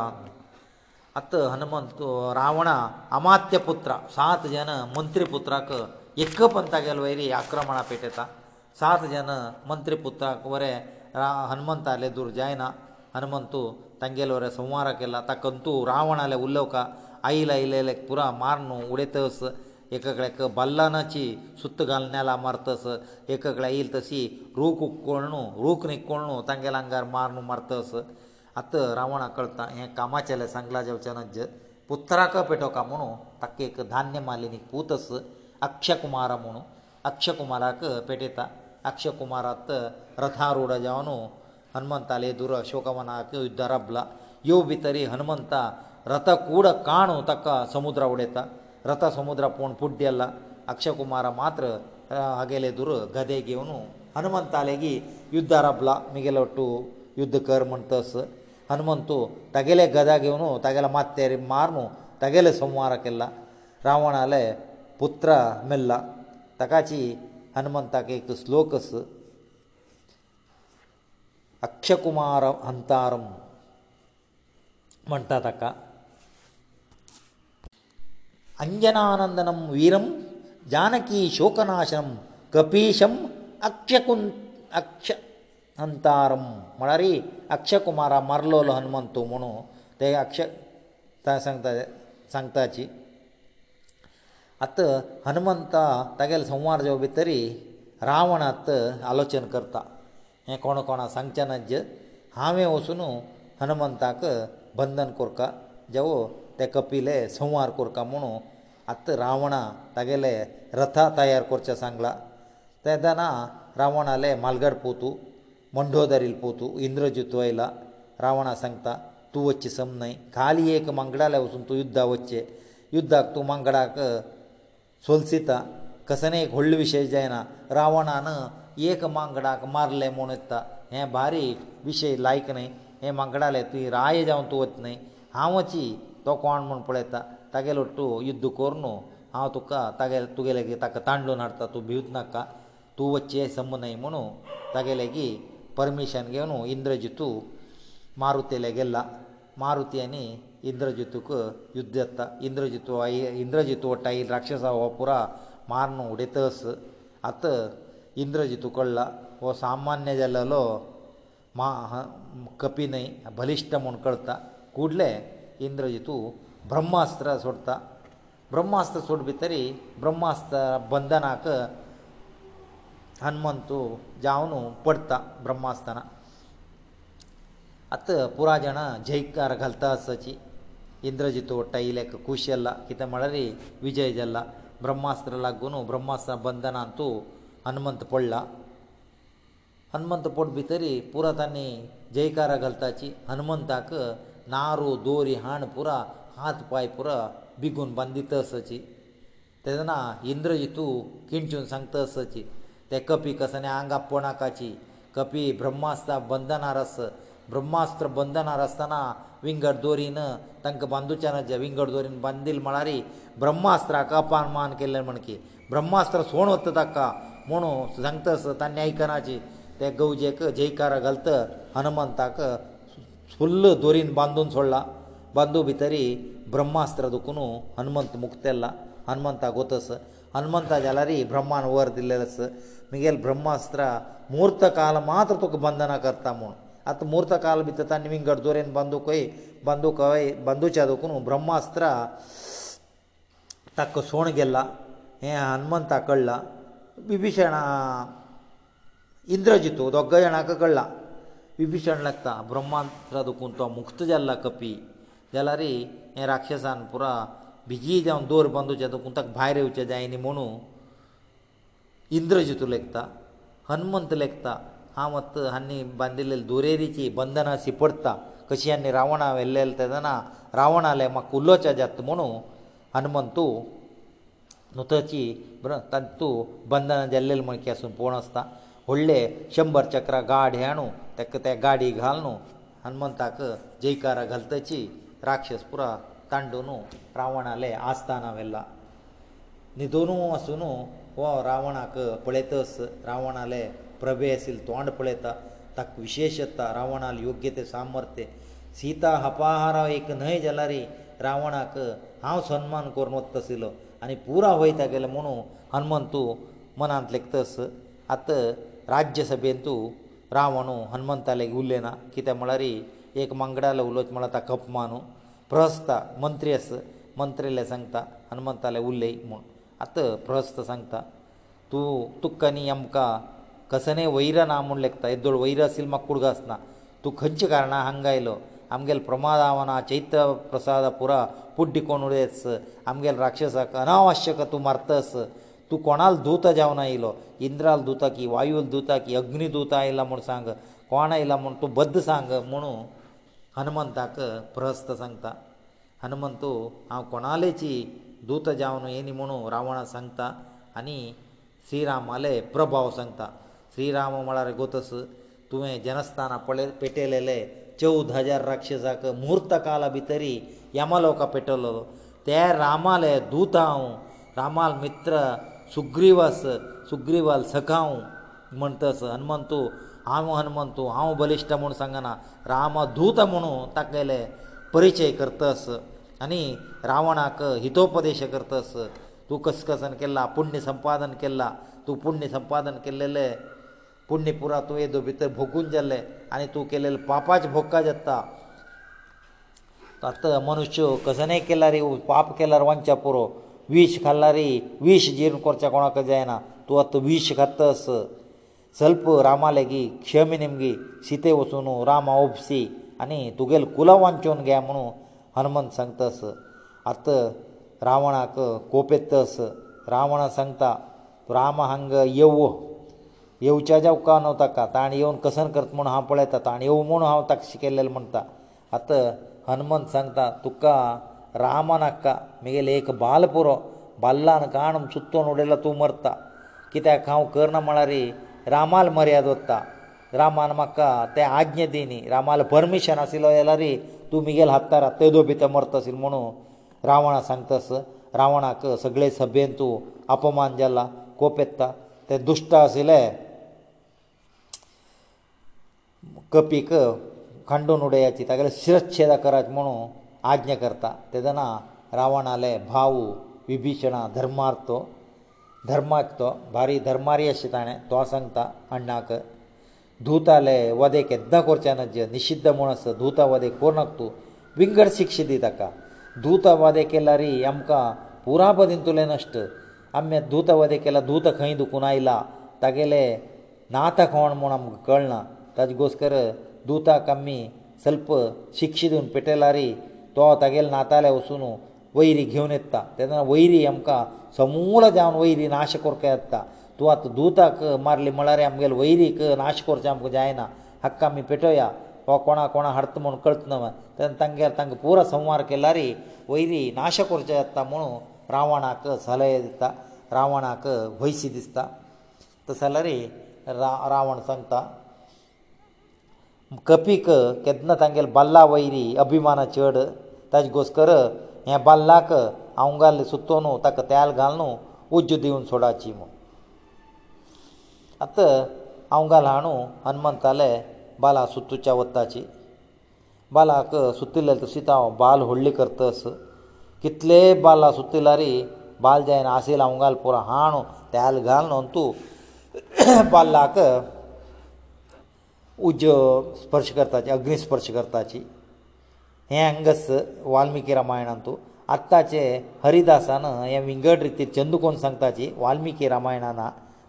आतां हनुमंत रावणा अमात्य पुत्र सात जन मंत्री पुत्राक एक पंथागेलो वयरी आक्रमणां पेटयता सात जन मंत्री पुत्राक वरें रा हनुमंत आले दूर जायना हनुमंतू तांगेलो वरें संवार केला ताकंतू रावण आले उलोवका आईल आयलेले पुरा मार न्हू उडयतस एककडेक बल्लानाची सुत्त घालनेला मारतस एककडे येयल तशी रूख उकोण न्हू रूख निकोण न्हू तांगेले आंगार मार न्हू मारतस आतां रावणाक कळटा हें कामाचेलें सांगला जेवचेना ज पुत्राक पेटोवका म्हुणू ताका एक धान्य मारली न्ही पूत आसा ಅಕ್ಷಯಕುಮಾರನು ಅಕ್ಷಯಕುಮಾರಕ ಪಟೇತ ಅಕ್ಷಯಕುಮಾರತ ರಥಾರೋಡ ಜವನು ಹನುಮಂತಾಲೆ ದೂರ ಶೋಕವನಕ ಯುದ್ಧರಬ್ಲ ಯೋ ಭಿತರಿ ಹನುಮಂತ ರತ ಕೂಡ ಕಾಣುತಕ್ಕ ಸಮುದ್ರ ಉಡೇತ ರತ ಸಮುದ್ರ ಪೋನ್ಪುಡ್ಡಿ ಅಲ್ಲ ಅಕ್ಷಯಕುಮಾರ ಮಾತ್ರ ಅಗೇಲೆ ದುರ್ಗದಿಗೆವನು ಹನುಮಂತಾಲೆಗಿ ಯುದ್ಧರಬ್ಲ ಮಿಗೆಲೊಟ್ಟು ಯುದ್ಧಕರ್ಮಂಟಸ ಹನುಮಂತೋ ತಗಲೇ ಗದಾಗೆವನು ತಗಲೇ ಮತ್ಯರಿ ಮಾರ್ಮ ತಗಲೇ ಸೋಮವಾರಕೇಲ್ಲ ರಾವಣಾಲೆ పుత్ర మెల్ల తకచి హనుమంతునికి ఒక శ్లోకస అక్షయ కుమార హంతారం మంటతక అంజనానందనమ్ వీరమ్ జానకి శోకనాశనం కపిశం అక్ష కుం అక్ష హంతారం మణరి అక్ష కుమారా మర్లోలు హనుమంతుమును తై అక్ష తై సంక్త సంక్తచి ಅತ ಹನುಮಂತ ತಗಲೇ ಸಂವಾದ ಜವ ಬಿತ್ತರಿ ರಾವಣ ಅತ ಆಲೋಚನ کرتا ಏ ಕೋಣ ಕೋಣ ಸಂಚನಂಜ ಹಾವೇ ಒಸುನು ಹನುಮಂತಾಕ ಬಂದನ ಕೊರ್ಕ ಜವ ತ ಕಪಿಲೇ ಸಂवार ಕೊರ್ಕ ಮಣು ಅತ ರಾವಣ ತಗಲೇ ರಥ ತಯಾರ್ ಕೊರ್ಚ ಸಾಂಗla ತದನ ರಾವಣಾಲೆ ಮಲ್ಗರ್ ಪೂತು ಮೊಂಡೋದರಿಲ್ ಪೂತು ಇಂದ್ರಜಿತು ಐಲ ರಾವಣ ಸಂಕ್ತ तूચ્ಚಿ ಸಮನೈ ಕಾಲಿ ಏಕ ಮಂಗಳ ಲವಸು ತು ಯುದ್ಧಾ ወಚ್ಚೆ ಯುದ್ಧಾಕ್ ತು ಮಂಗಳಾಕ सोलसिता कसनय एक व्हडलो विशय जायना रावणान एक मांकडाक मारलें म्हूण वता हें बारीक विशय लायक न्हय हें मांकडालें तुंय राय जावन तूं वत न्हय हांवची तो कोण म्हूण पळयता तागेलो तूं युध्द कर न्हू हांव तुका तागेल तुगेले ताका तांडून हाडटा तूं भिवत नाका तूं वच्ची संब न्हय म्हणून तागेले की परमिशन घेवन इंद्रजितू मारुतेले गेल्ला मारुती आनी ಇಂದ್ರಜಿತ್ತುಕು ಯುದ್ಧತ್ತ ಇಂದ್ರಜಿತ್ತು ಐ ಇಂದ್ರಜಿತ್ತು ottai ರಾಕ್ಷಸಾವಾಪುರ ಮಾರನೋ ಉಡೆತಸ್ ಅತ ಇಂದ್ರಜಿತ್ತು ಕಳ್ಳಾ ಓ ಸಾಮಾನ್ಯ ಜಲ್ಲಲೋ ಮಹ ಕಪಿ ನೈ ಬಲिष्ट ಮುನ್ ಕಳ್ತಾ ಕೂಡಲೇ ಇಂದ್ರಜಿತ್ತು ಬ್ರಹ್ಮಾಸ್ತ್ರ ಸೋರ್ತ ಬ್ರಹ್ಮಾಸ್ತ್ರ ಸೋರ್ಬಿತರಿ ಬ್ರಹ್ಮಾಸ್ತ್ರ ಬಂಧನಕ ಹನುಮಂತು ಜಾವನು ಪಡತಾ ಬ್ರಹ್ಮಾಸ್ತನ ಅತ ಪುರಾಜನ ಜೈಕಾರ ಗಲ್ತಾ ಸಚಿ ಇಂದ್ರಜಿತ್ ಒಟೈಲಕ್ಕೆ ಕೂಶೆಲ್ಲ ಕಿತಮಳರಿ ವಿಜಯದಲ್ಲ ಬ್ರಹ್ಮಾಸ್ತ್ರ ಲಗ್ಗುನು ಬ್ರಹ್ಮಾಸ್ತ್ರ ಬಂದನ ಅಂತು ಹನುಮಂತ ಪೊಳ್ಳ ಹನುಮಂತ ಪೊಡ್ ಬಿತರಿ پورا ತನ್ನಿ ಜೈಕಾರ ಗಲ್ತಾಚಿ ಹನುಮಂತಾಕ 나ರು ದೋರಿ ಹಾಣ ಪುರ हात ಪಾಯ ಪುರ ಬಿಗುನ್ ಬಂದಿತಸಚಿ ತದನ ಇಂದ್ರಜಿತು ಕಿಂಚು ಸಂತಸಚಿ ತ ಕಪಿ ಕಸನೆ ಅಂಗಾ ಪೊನಕಾಚಿ ಕಪಿ ಬ್ರಹ್ಮಾಸ್ತ್ರ ಬಂದನರಸ ब्रह्मास्त्र बंधनार आसतना विंगड दोरीन तांकां बांदूच्यानाच्या विंगड दोरीन बांदिल्ल म्हळ्यार ब्रह्मास्त्राक अपान मान केल्लें म्हण की ब्रह्मास्त्र सोण वता ताका म्हुणू सांगतास तांणी आयकनाची ते गवजेक जयकार घालत हनुमंताक फुल्ल दोरीन बांदून सोडला बांदू भितरी ब्रह्मास्त्र दुखून हनुमंत मुक्तेल्ला हनुमंताक वतस हनुमंता जाल्यार ब्रह्मान वर दिल्लेलेस मुगेल ब्रह्मास्त्र मुहूर्त काल मात्र तुका बंदना करता म्हूण ಅತ ಮೂರ್ತ ಕಾಲ ಬಿತ್ತ ತಾನ ನಿಮಿಂಗಡ ದೊರೆ ಬಂದುಕೋಯಿ ಬಂದುಕವೈ ಬಂದುಚಾದುಕುನು ಬ್ರಹ್ಮಾಸ್ತ್ರ ತಕ್ಕ ಸೋಣ ಗೆಲ್ಲ ಏ ಹನುಮಂತ ಅಕಳ್ಳ ವಿಭೀಷಣ ಇಂದ್ರಜಿತು ದೊಗ್ಗೇನಕಕಳ್ಳ ವಿಭೀಷಣನಕ್ತ ಬ್ರಹ್ಮಾಸ್ತ್ರದಕುಂತ ಮುಕ್ತಜಲ್ಲ ಕಪಿ ಎಲ್ಲಾರಿ ರಾಕ್ಷಸನ್ ಪುರ ಬಿಜಿ ಜಾವ್ ದೂರ ಬಂದುಚದುಂತಕ ಭಾಯರೆ ಉಚ ಜಾಯಿನಿ ಮನೋ ಇಂದ್ರಜಿತು ಲೆಕ್ತ ಹನುಮಂತ ಲೆಕ್ತ हांव हांणी बांदिल्ली दुरेरीची बंधनां अशीं पडटा कशी आनी रावणा व्हेल्लेले तेदना रावण आले म्हाका उल्लोचें जाता म्हणू हनुमंत तूं नुताची तूं बंधन जाल्लेलें म्हण की आसून पळोवन आसता व्हडले शंबर चक्रां गाड हें आणू ताका ते गाडी घाल न्हू हनुमंताक जयकारां घालतची राक्षस पुरा तांडून रावणाले आस्थाना व्हेल्ला न्हिदोनू आसून हो रावणाक पळयतस रावणाले ಪ್ರವೇಸಿಲ್ ತೋಂಡಪಳೆತ ತಕ್ ವಿಶೇಷತ ರಾವಣಾಲ್ ಯೋಗ್ಯತೆ ಸಾಮರ್ಥ್ಯ ಸೀತಾ ಅಪಹಾರ ಏಕ ನಯ ಜಲರಿ ರಾವಣಾಕ ಹಾವ ಸನ್ಮಾನ ಕೊರ್ಮತ್ ತಸಿಲೋ ಅನಿ ಪೂರ ಹೋಯ್ತ ಗೆಲ ಮನು ಹನುಮಂತು ಮನಂತ ಲೆಕ್ತಸ ಅತ ರಾಜ್ಯಸಭೆಂತು ರಾವಣು ಹನುಮಂತಾಲೆ ಉಲ್ಲೇನ ಕಿತೆ ಮಳರಿ ಏಕ ಮಂಗಡಾಲ ಉಲೋಚ ಮಳತ ಕಪ್ಮಾನು ಪ್ರಹಸ್ತ ಮಂತ್ರಿಯಸ್ ಮಂತ್ರಿಲೆ ಸಂಗ್ತ ಹನುಮಂತಾಲೆ ಉಲ್ಲೇ ಮು ಅತ ಪ್ರಹಸ್ತ ಸಂಗ್ತ ತು ತುಕ್ಕನಿ ಎಂಕ कसने वैर ना म्हूण लेखता येदोळ वैर आसली म्हाका कुडग आसना तूं खंयचे कारणां हांगा आयलो आमगेलो प्रमाद आवना चैत्र प्रसाद पुरा पुड्डी कोण उडयस आमगेलो राक्षसाक अनावश्यक तूं मारतस तूं कोणाले दूता जावन आयलो इंद्राल दूता की वायूल दूता की अग्नी दूता आयला म्हूण सांग कोण आयला म्हूण तूं बद्द सांग म्हुणू हनुमंताक प्रहस्त सांगता हनुमंतू हांव कोणालेची दूत जावन येनी म्हुणू रावणा सांगता आनी श्रीरामाले प्रभाव सांगता श्रीराम म्हळ्यार गोतस तुवें जनस्थाना पळय पेटयलेले चवद हजार राक्षसाक मुहूर्त काला भितरी यमलोका पेटयलो ते रामाले दूत हांव रामाल मित्र सुग्रीवास सुग्रीवाल सखांव म्हण तस हनुमंतू हांव हनुमंतू हांव बलिश्ट म्हूण सांगना राम दूत म्हणू ताकयले परिचय करतस आनी रावणाक हितोपदेश करतस तूं कसकसन केला पुण्य संपादन केला तूं पुण्य संपादन केल्लेले पुण्य पुरा तूं येदो भितर भोगून जाल्ले आनी तूं केलेले पापाचे भोगकार जाता आतां मनुश्य कसनय केला रे पाप केल्यार वांच्या पुरो विश खाल्ला रे विश जीर्ण करचें कोणाक जायना तूं आतां विष खातस सल्प रामाले गी क्षम निमगी सीते वचून रामा ओपसी आनी तुगेले कुलां वांचून घे म्हणून हनुमंत सांगतस आत रावणाक कोप येतस रावणा सांगता रामा हांगा येव येवच्या ज्या उकान हांव ताका ताणें येवन कसन करता म्हूण हांव पळयता ताणें येवं म्हूण हांव ताका शिकयलेलें म्हणटा आतां हनुमंत सांगता तुका रामान हाका म्हगेलें एक बाल पुरो बाल्लान काण चुत्तोन उडयला तूं मरता कित्याक हांव करना म्हळ्यार रामाल मर्याद वत्ता रामान म्हाका तें आज्ञा दी न्ही रामाल परमिशन आशिल्लो जाल्यार तूं म्हगेल हत्तार तेदो भितर मरता आशिल्लो म्हणून रावणा सांगतास रावणाक सगळे सभेन तूं अपमान जाला कोप येता ते दुश्ट आशिल्ले ಕಪಿಕ ಖಂಡೋನಡೆಯಾಚಿ ತಗಲ ಶಿರಚ್ಛೇದಕರಾಚ ಮನೋ ಆಜ್ಞೆ ಕರ್ತ ತದನ ರಾವಣಾಲೆ ಬಾವು ವಿಭೀಷಣ ಧರ್ಮಾರ್ಥೋ ಧರ್ಮಾರ್ಥೋ ಬಾರಿ ಧರ್ಮಾರಿಯ ಸಿತಾನೆ تۆಸಂತ ಅಣ್ಣಾಕ ಧೂತಾಲೆ ವದಕ್ಕೆದ್ದ ಕೋರ್ಚನ ನಿಷಿದ್ಧ ಮನಸ್ಸು ಧೂತವದೇ ಕೋರನಕತೋ ವಿಂಗರ್ ಶಿಕ್ಷೆ ದಿತಕ ಧೂತವದೇಕೆಲ್ಲರಿ ಯಮಕ پوراಪದಿಂತುಲೇನಷ್ಟ ಅಮ್ಮ ಧೂತವದೇಕೆಲ್ಲಾ ದೂತ ಕೈಂದು ಕುನೈಲ ತಗિલે ನಾತ ಕೋಣಮಣು ಗೆಳ್ನಾ ताजे घोस्कर दूताक आमी सल्प शिक्षी दिवन पेटेलारी तो तागेले नाताले वचून वयरी घेवन येता तेन्ना वयरी आमकां समूळ जावन वयरी नाश करके येता तूं आतां दूताक मारली म्हळ्यार आमगेले वयरीक नाश करचें आमकां जायना हक्क आमी पेटोया हो कोणा कोणा हाडटा म्हूण कळतना तेन्ना तांगेर तांकां पुरो संवार केला रे वयरी नाश करचे येता म्हुणू रावणाक सलय दिता रावणाक वयशी दिसता तशें जाल्यार रा रावण सांगता कपीक केन्ना तांगेले बाल्ला वैरी अभिमाना चड ताजे घोस्कर हे बाल्लाक आवंगाल्ले सुत्तो न्हू ताका तेल घाल न्हू उज्ज दिवन सोडाची म्हूण आतां आवंगाल हाडू हनुमंताले बाला सुत्तूच्या वताची बालाक सुतिल्ले तशी तो बाल व्हडली करतस कितले बाला सुतिल्यारी बाल जायना आसील आवंगाल पुरो हाण तेल घाल न्हू तूं बाल्लाक उज स्पर्शकर्ताची अग्निस्पर्शकर्ताची हें अंगस वाल्मिकी रामायणांत आत्ताचे हरिदासान हें विंगड रितीर चंदुकोन सांगताची वाल्मिकी रामायणान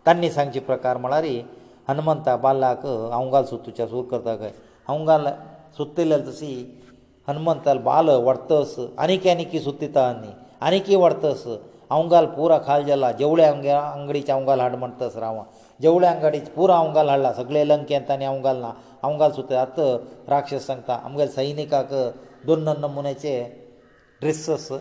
तांणी सांगचे प्रकार म्हळ्यार हनुमंता बाल्लाक अवंगाल सुतूच्या सूर करता खंय अवंगाल सुत्तयले तशी हनुमंताल बाल वर्तस आनीक आनीक सुत्तिता आनी आनीक वर्तस अवंगाल पुरा खाल जाला जेवळे अंगे अंगडीचे अवंगाल हाड म्हणटस रावा जेवळ्यांक गाडी पुरो अवंगाल हाडला सगळे लंकेंत ताणें अवंगाल ना अवंगाल सुद्दां आतां राक्षस सांगता आमगेल्या सैनिकाक दोन नमुन्याचे ड्रेसस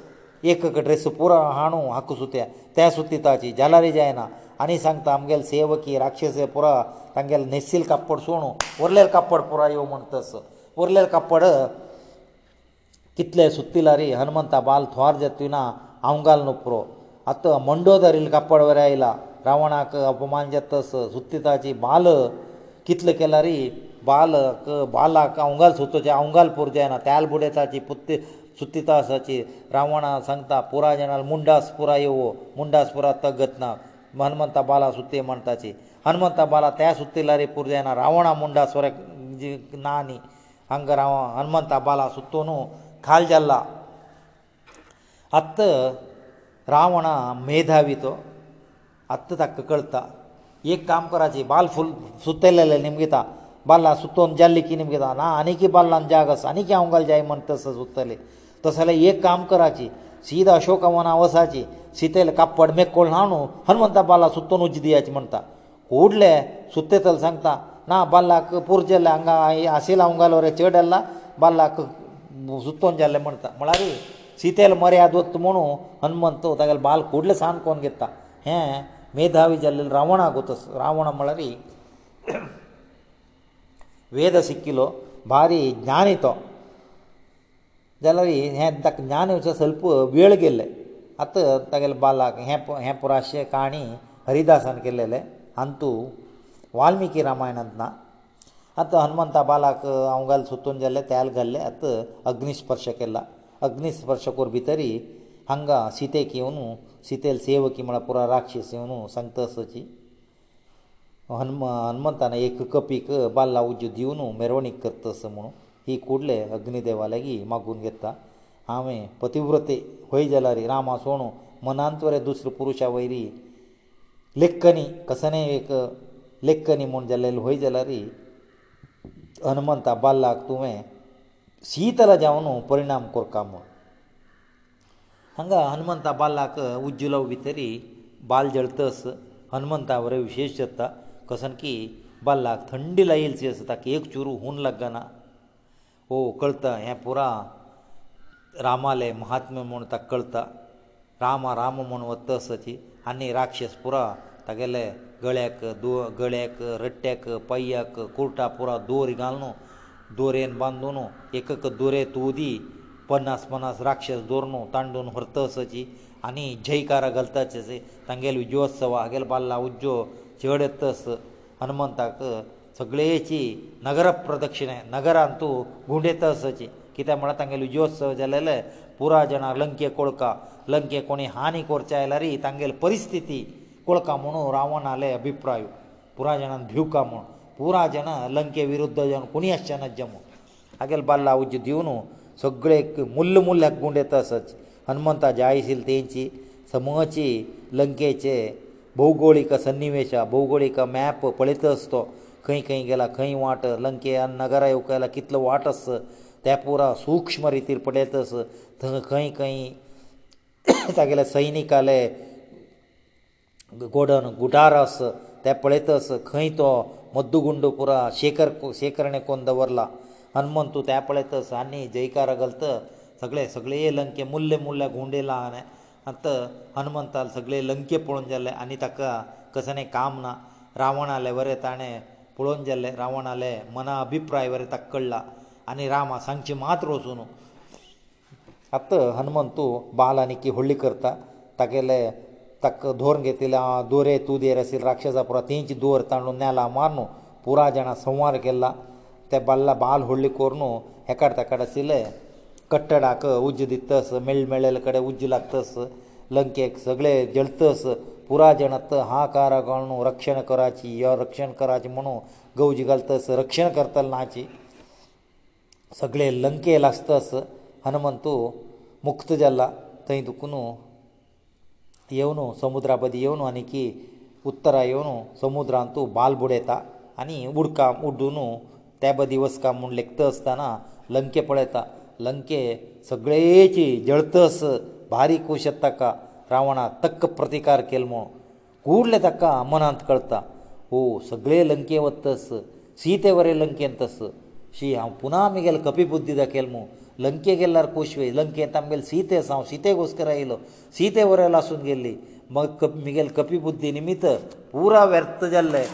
एक एक ड्रेस पुरो हाडू हाक सुत्या त्या सुतिताची जालारी जायना आनी सांगता आमगेले सेवकी राक्षस पुरो तांगेले न्हेसील कापड सोणू उरलेले कापड पुरो येवं म्हण तस उरलेले कापड कितले सुतिलारी हनुमंता बाल थ्वार जातुना अवंगाल न्हू पुरो आतां मंडो धरिल्लो कापड वरें आयला रावणाक अपमान जाता तस सुत्यताची बाल कितलें केला रे बालक बालाक औंगाल सुतोचे औंगाल पुरो जायना त्याल बुडेताची पुत्य सुत्यतासाची रावणा सांगता पुरा जाणा मुंडास पुरा येवो मुंडास पुरा तगत ना हनुमंता बाला सुत्ये म्हणटाची हनुमंता बाला त्या सुत्तेला रे पुरो जायना रावणा मुंडास वरे ना न्ही हांगा राव हनुमंता बाला सुतो न्हू खाल जाल्ला आत्त रावणा मेधावी तो आत्ता ताका कळटा एक काम करायचें बाल फूल सुतयलेले निमगिता बाल्ला सुतोवन जाल्ली की निमगिता ना आनीक बाल्लान जाग आसा आनीक अवंगाल जाय म्हण तसो सुतले तस जाल्यार एक काम करायची सीद अशोक वना वसाची सीतेले कापड मेकोळ न्हाणू हनुमंता बाल्ला सुतोवन उज्जी दियाची म्हणटा उडले सुतयतल सांगता ना बाल्लाक पुर जाल्ले हांगा आशिल्ला अवंगाल वरे चड आसला बाल्लाक सुतोवन जाल्ले म्हणटा म्हळ्यार सीतेल मर्याद वत म्हणू हनुमंत तागेले बाल कुडले सान कोण घेता हें मेधावी जाल्लेलो रावणाक वत रावण म्हळ्यार वेद शिकिल्लो भारी ज्ञानी तो जाल्यार हें ताका ज्ञान येवचो स्वल्प वेळ गेल्ले आतां तागेले बालाक हें हें पुराशें काणी हरिदासान केल्लेलें हांतू वाल्मिकी रामायणांत ना आतां हनुमंता बालाक अवघाल सुतून जाल्ले तेल घाल्ले आतां अग्निस्पर्श केला अग्निस्पर्श कोर भितरी हांगा सीतेक येवन सीतेल सेवकी म्हळ्यार पुरो राक्षस येवन संतसाची हनुम हनुमंतान एक कपीक बाल्ला उज्ज दिवन मेरवणीक करतस म्हणून ही कुडले अग्निदेवा लागी मागून घेता हांवें पतिव्रते होय जाला रे रामा सोणू मनांतवरे दुसरे पुरुशा वयरी लेखनी कसने एक लेखनी म्हूण जाल्लेलो होय जाला रे हनुमंता बाल्लाक तुवें शीतल जावन परिणाम कोरका म्हूण हांगा हनुमंता बाल्लाक उज्जुलव भितरी बाल जळतस हनुमंता बरें विशेश जाता कसन की बाल्लाक थंडी लायिल शी आसा ताका एक चुरू हून लागना ओ कळता हें पुरा रामाले महात्म्य म्हूण ताका कळता रामा राम म्हूण वत्तसाची आनी राक्षस पुरा तागेले गळ्याक दो गळ्याक रट्ट्याक पय्याक कुर्टा पुरा दोरी घालून दोरेन बांदून एक एक दोरे तुदी पन्नास पन्नास राक्षस दोरनू तांडून हरतसची आनी जयकारा घालताचे तांगेलो विजयोत्सव हागेलो बाल्ला उज्जो चड येतस हनुमंताक सगळेची नगर प्रदक्षिणे नगरांत तूं गुंडेतसची कित्याक म्हळ्यार तांगेलो विजयोत्सव जालेले पुरा जाणांक लंके कोळका लंके कोणी हानी करचे आयल्यार तांगेलो परिस्थिती कोळका म्हणून रावणाले अभिप्राय पुरा जाणांक भिवका म्हूण पुरा जाणां लंके विरुद्ध जावन कोणी आसचे ना जमू हागेलो बाल्ला उज्जो दिवनू सगळे मुल्ल मुल्ल्याक गुंड येता असच हनुमंताचे आयशील तेंची समूहाची लंकेचे भौगोळीक सन्निवेश आहा भौगोळीक मॅप पळयत असतो खंय खंय गेला खंय वाट लंके नगरा येवक येला कितलो वाट आस त्या पुरा सूक्ष्म रितीर पळयत अस थंय खंय खंय तागेले सैनीक आले गोडन गुटार आस ते पळयत अस खंय तो मद्दुगुंड पुरा शेखर शेखरणे कोण दवरला हनुमंत तूं त्या पळयतस आनी जयकार घालत सगळे सगळे लंके मुल्ल मुल्ल घुंडयला हांवें आत हनुमंताल सगळे लंके पळोवन जाले आनी ताका कसले काम ना रावण आले बरें ताणें पळोवन जाले रावण आले मना अभिप्राय बरें ताका कळला आनी रामा सांगचे मात्र वचून आत हनुमंत तूं बाल आनी की व्हडली करता तागेले ताका धोरण घेतिल्ले दोरे तुदेर आशिल्ले राक्षसा पुरो तेंची दोर ताणून नेला मारून पुराय जाणां संवार केला ತಬಲ್ಲ ಬಾಲ್ ಹುಳ್ಳಿ ಕೋರನು ಹೆಕ್ಕಾಟಕಡಸિલે ಕಟ್ಟಡಾಕ ಉಜ್ಜಿದಿತ್ತ ಅಸ ಮೇಳ್ ಮೇಳ್ಲಕಡೆ ಉಜ್ಜಿಲಕ್ತಸ ಲಂಕೆ ಎಲ್ಲ सगळे ಜಳ್ತಸ پورا ಜನತ ಹಾಕಾರಗಳನು ರಕ್ಷಣ ಕರಾಚಿ ಯ ರಕ್ಷಣ ಕರಾಜ್ ಮನೋ ಗೌಜಿಗಲ್ತಸ ರಕ್ಷಣೆ ಕರ್ತಲ ನಾಚಿ सगळे ಲಂಕೆ ಎಲ್ಲ ಅಸ್ತಸ हनुಮಂತು ಮುಕ್ತಜಲ್ಲ ತೈಂದುಕುನು ಏವನು ಸಮುದ್ರಪದಿ ಏವನು ಅನಿಕಿ ಉತ್ತರ ಏವನು ಸಮುದ್ರ ಅಂತು ಬಾಲ್ ಬುಡೆತ ಅನಿ ಉಡ್ಕಾ ಉಡ್डूनು तेब दिवस का म्हूण लेखत आसतना लंके पळयता लंके सगळेची जळतस भारी खूश येता ताका रावणा तक्क प्रतिकार केलो म्हूण कुडले ताका मनांत कळटा ओ सगळे लंके वतस सीते वरे लंकेन तस शी हांव पुना आमगेल कपीबुद्धी दाखयल म्हूण लंके गेल्यार कुशवे लंकेंत आमगेल सीते आसा हांव सीतेकोस्कर आयलो सीते वरे लासून गेल्ली मग कप मगेल कपीबुद्धी निमित्त पुरा व्यर्थ जाल्ले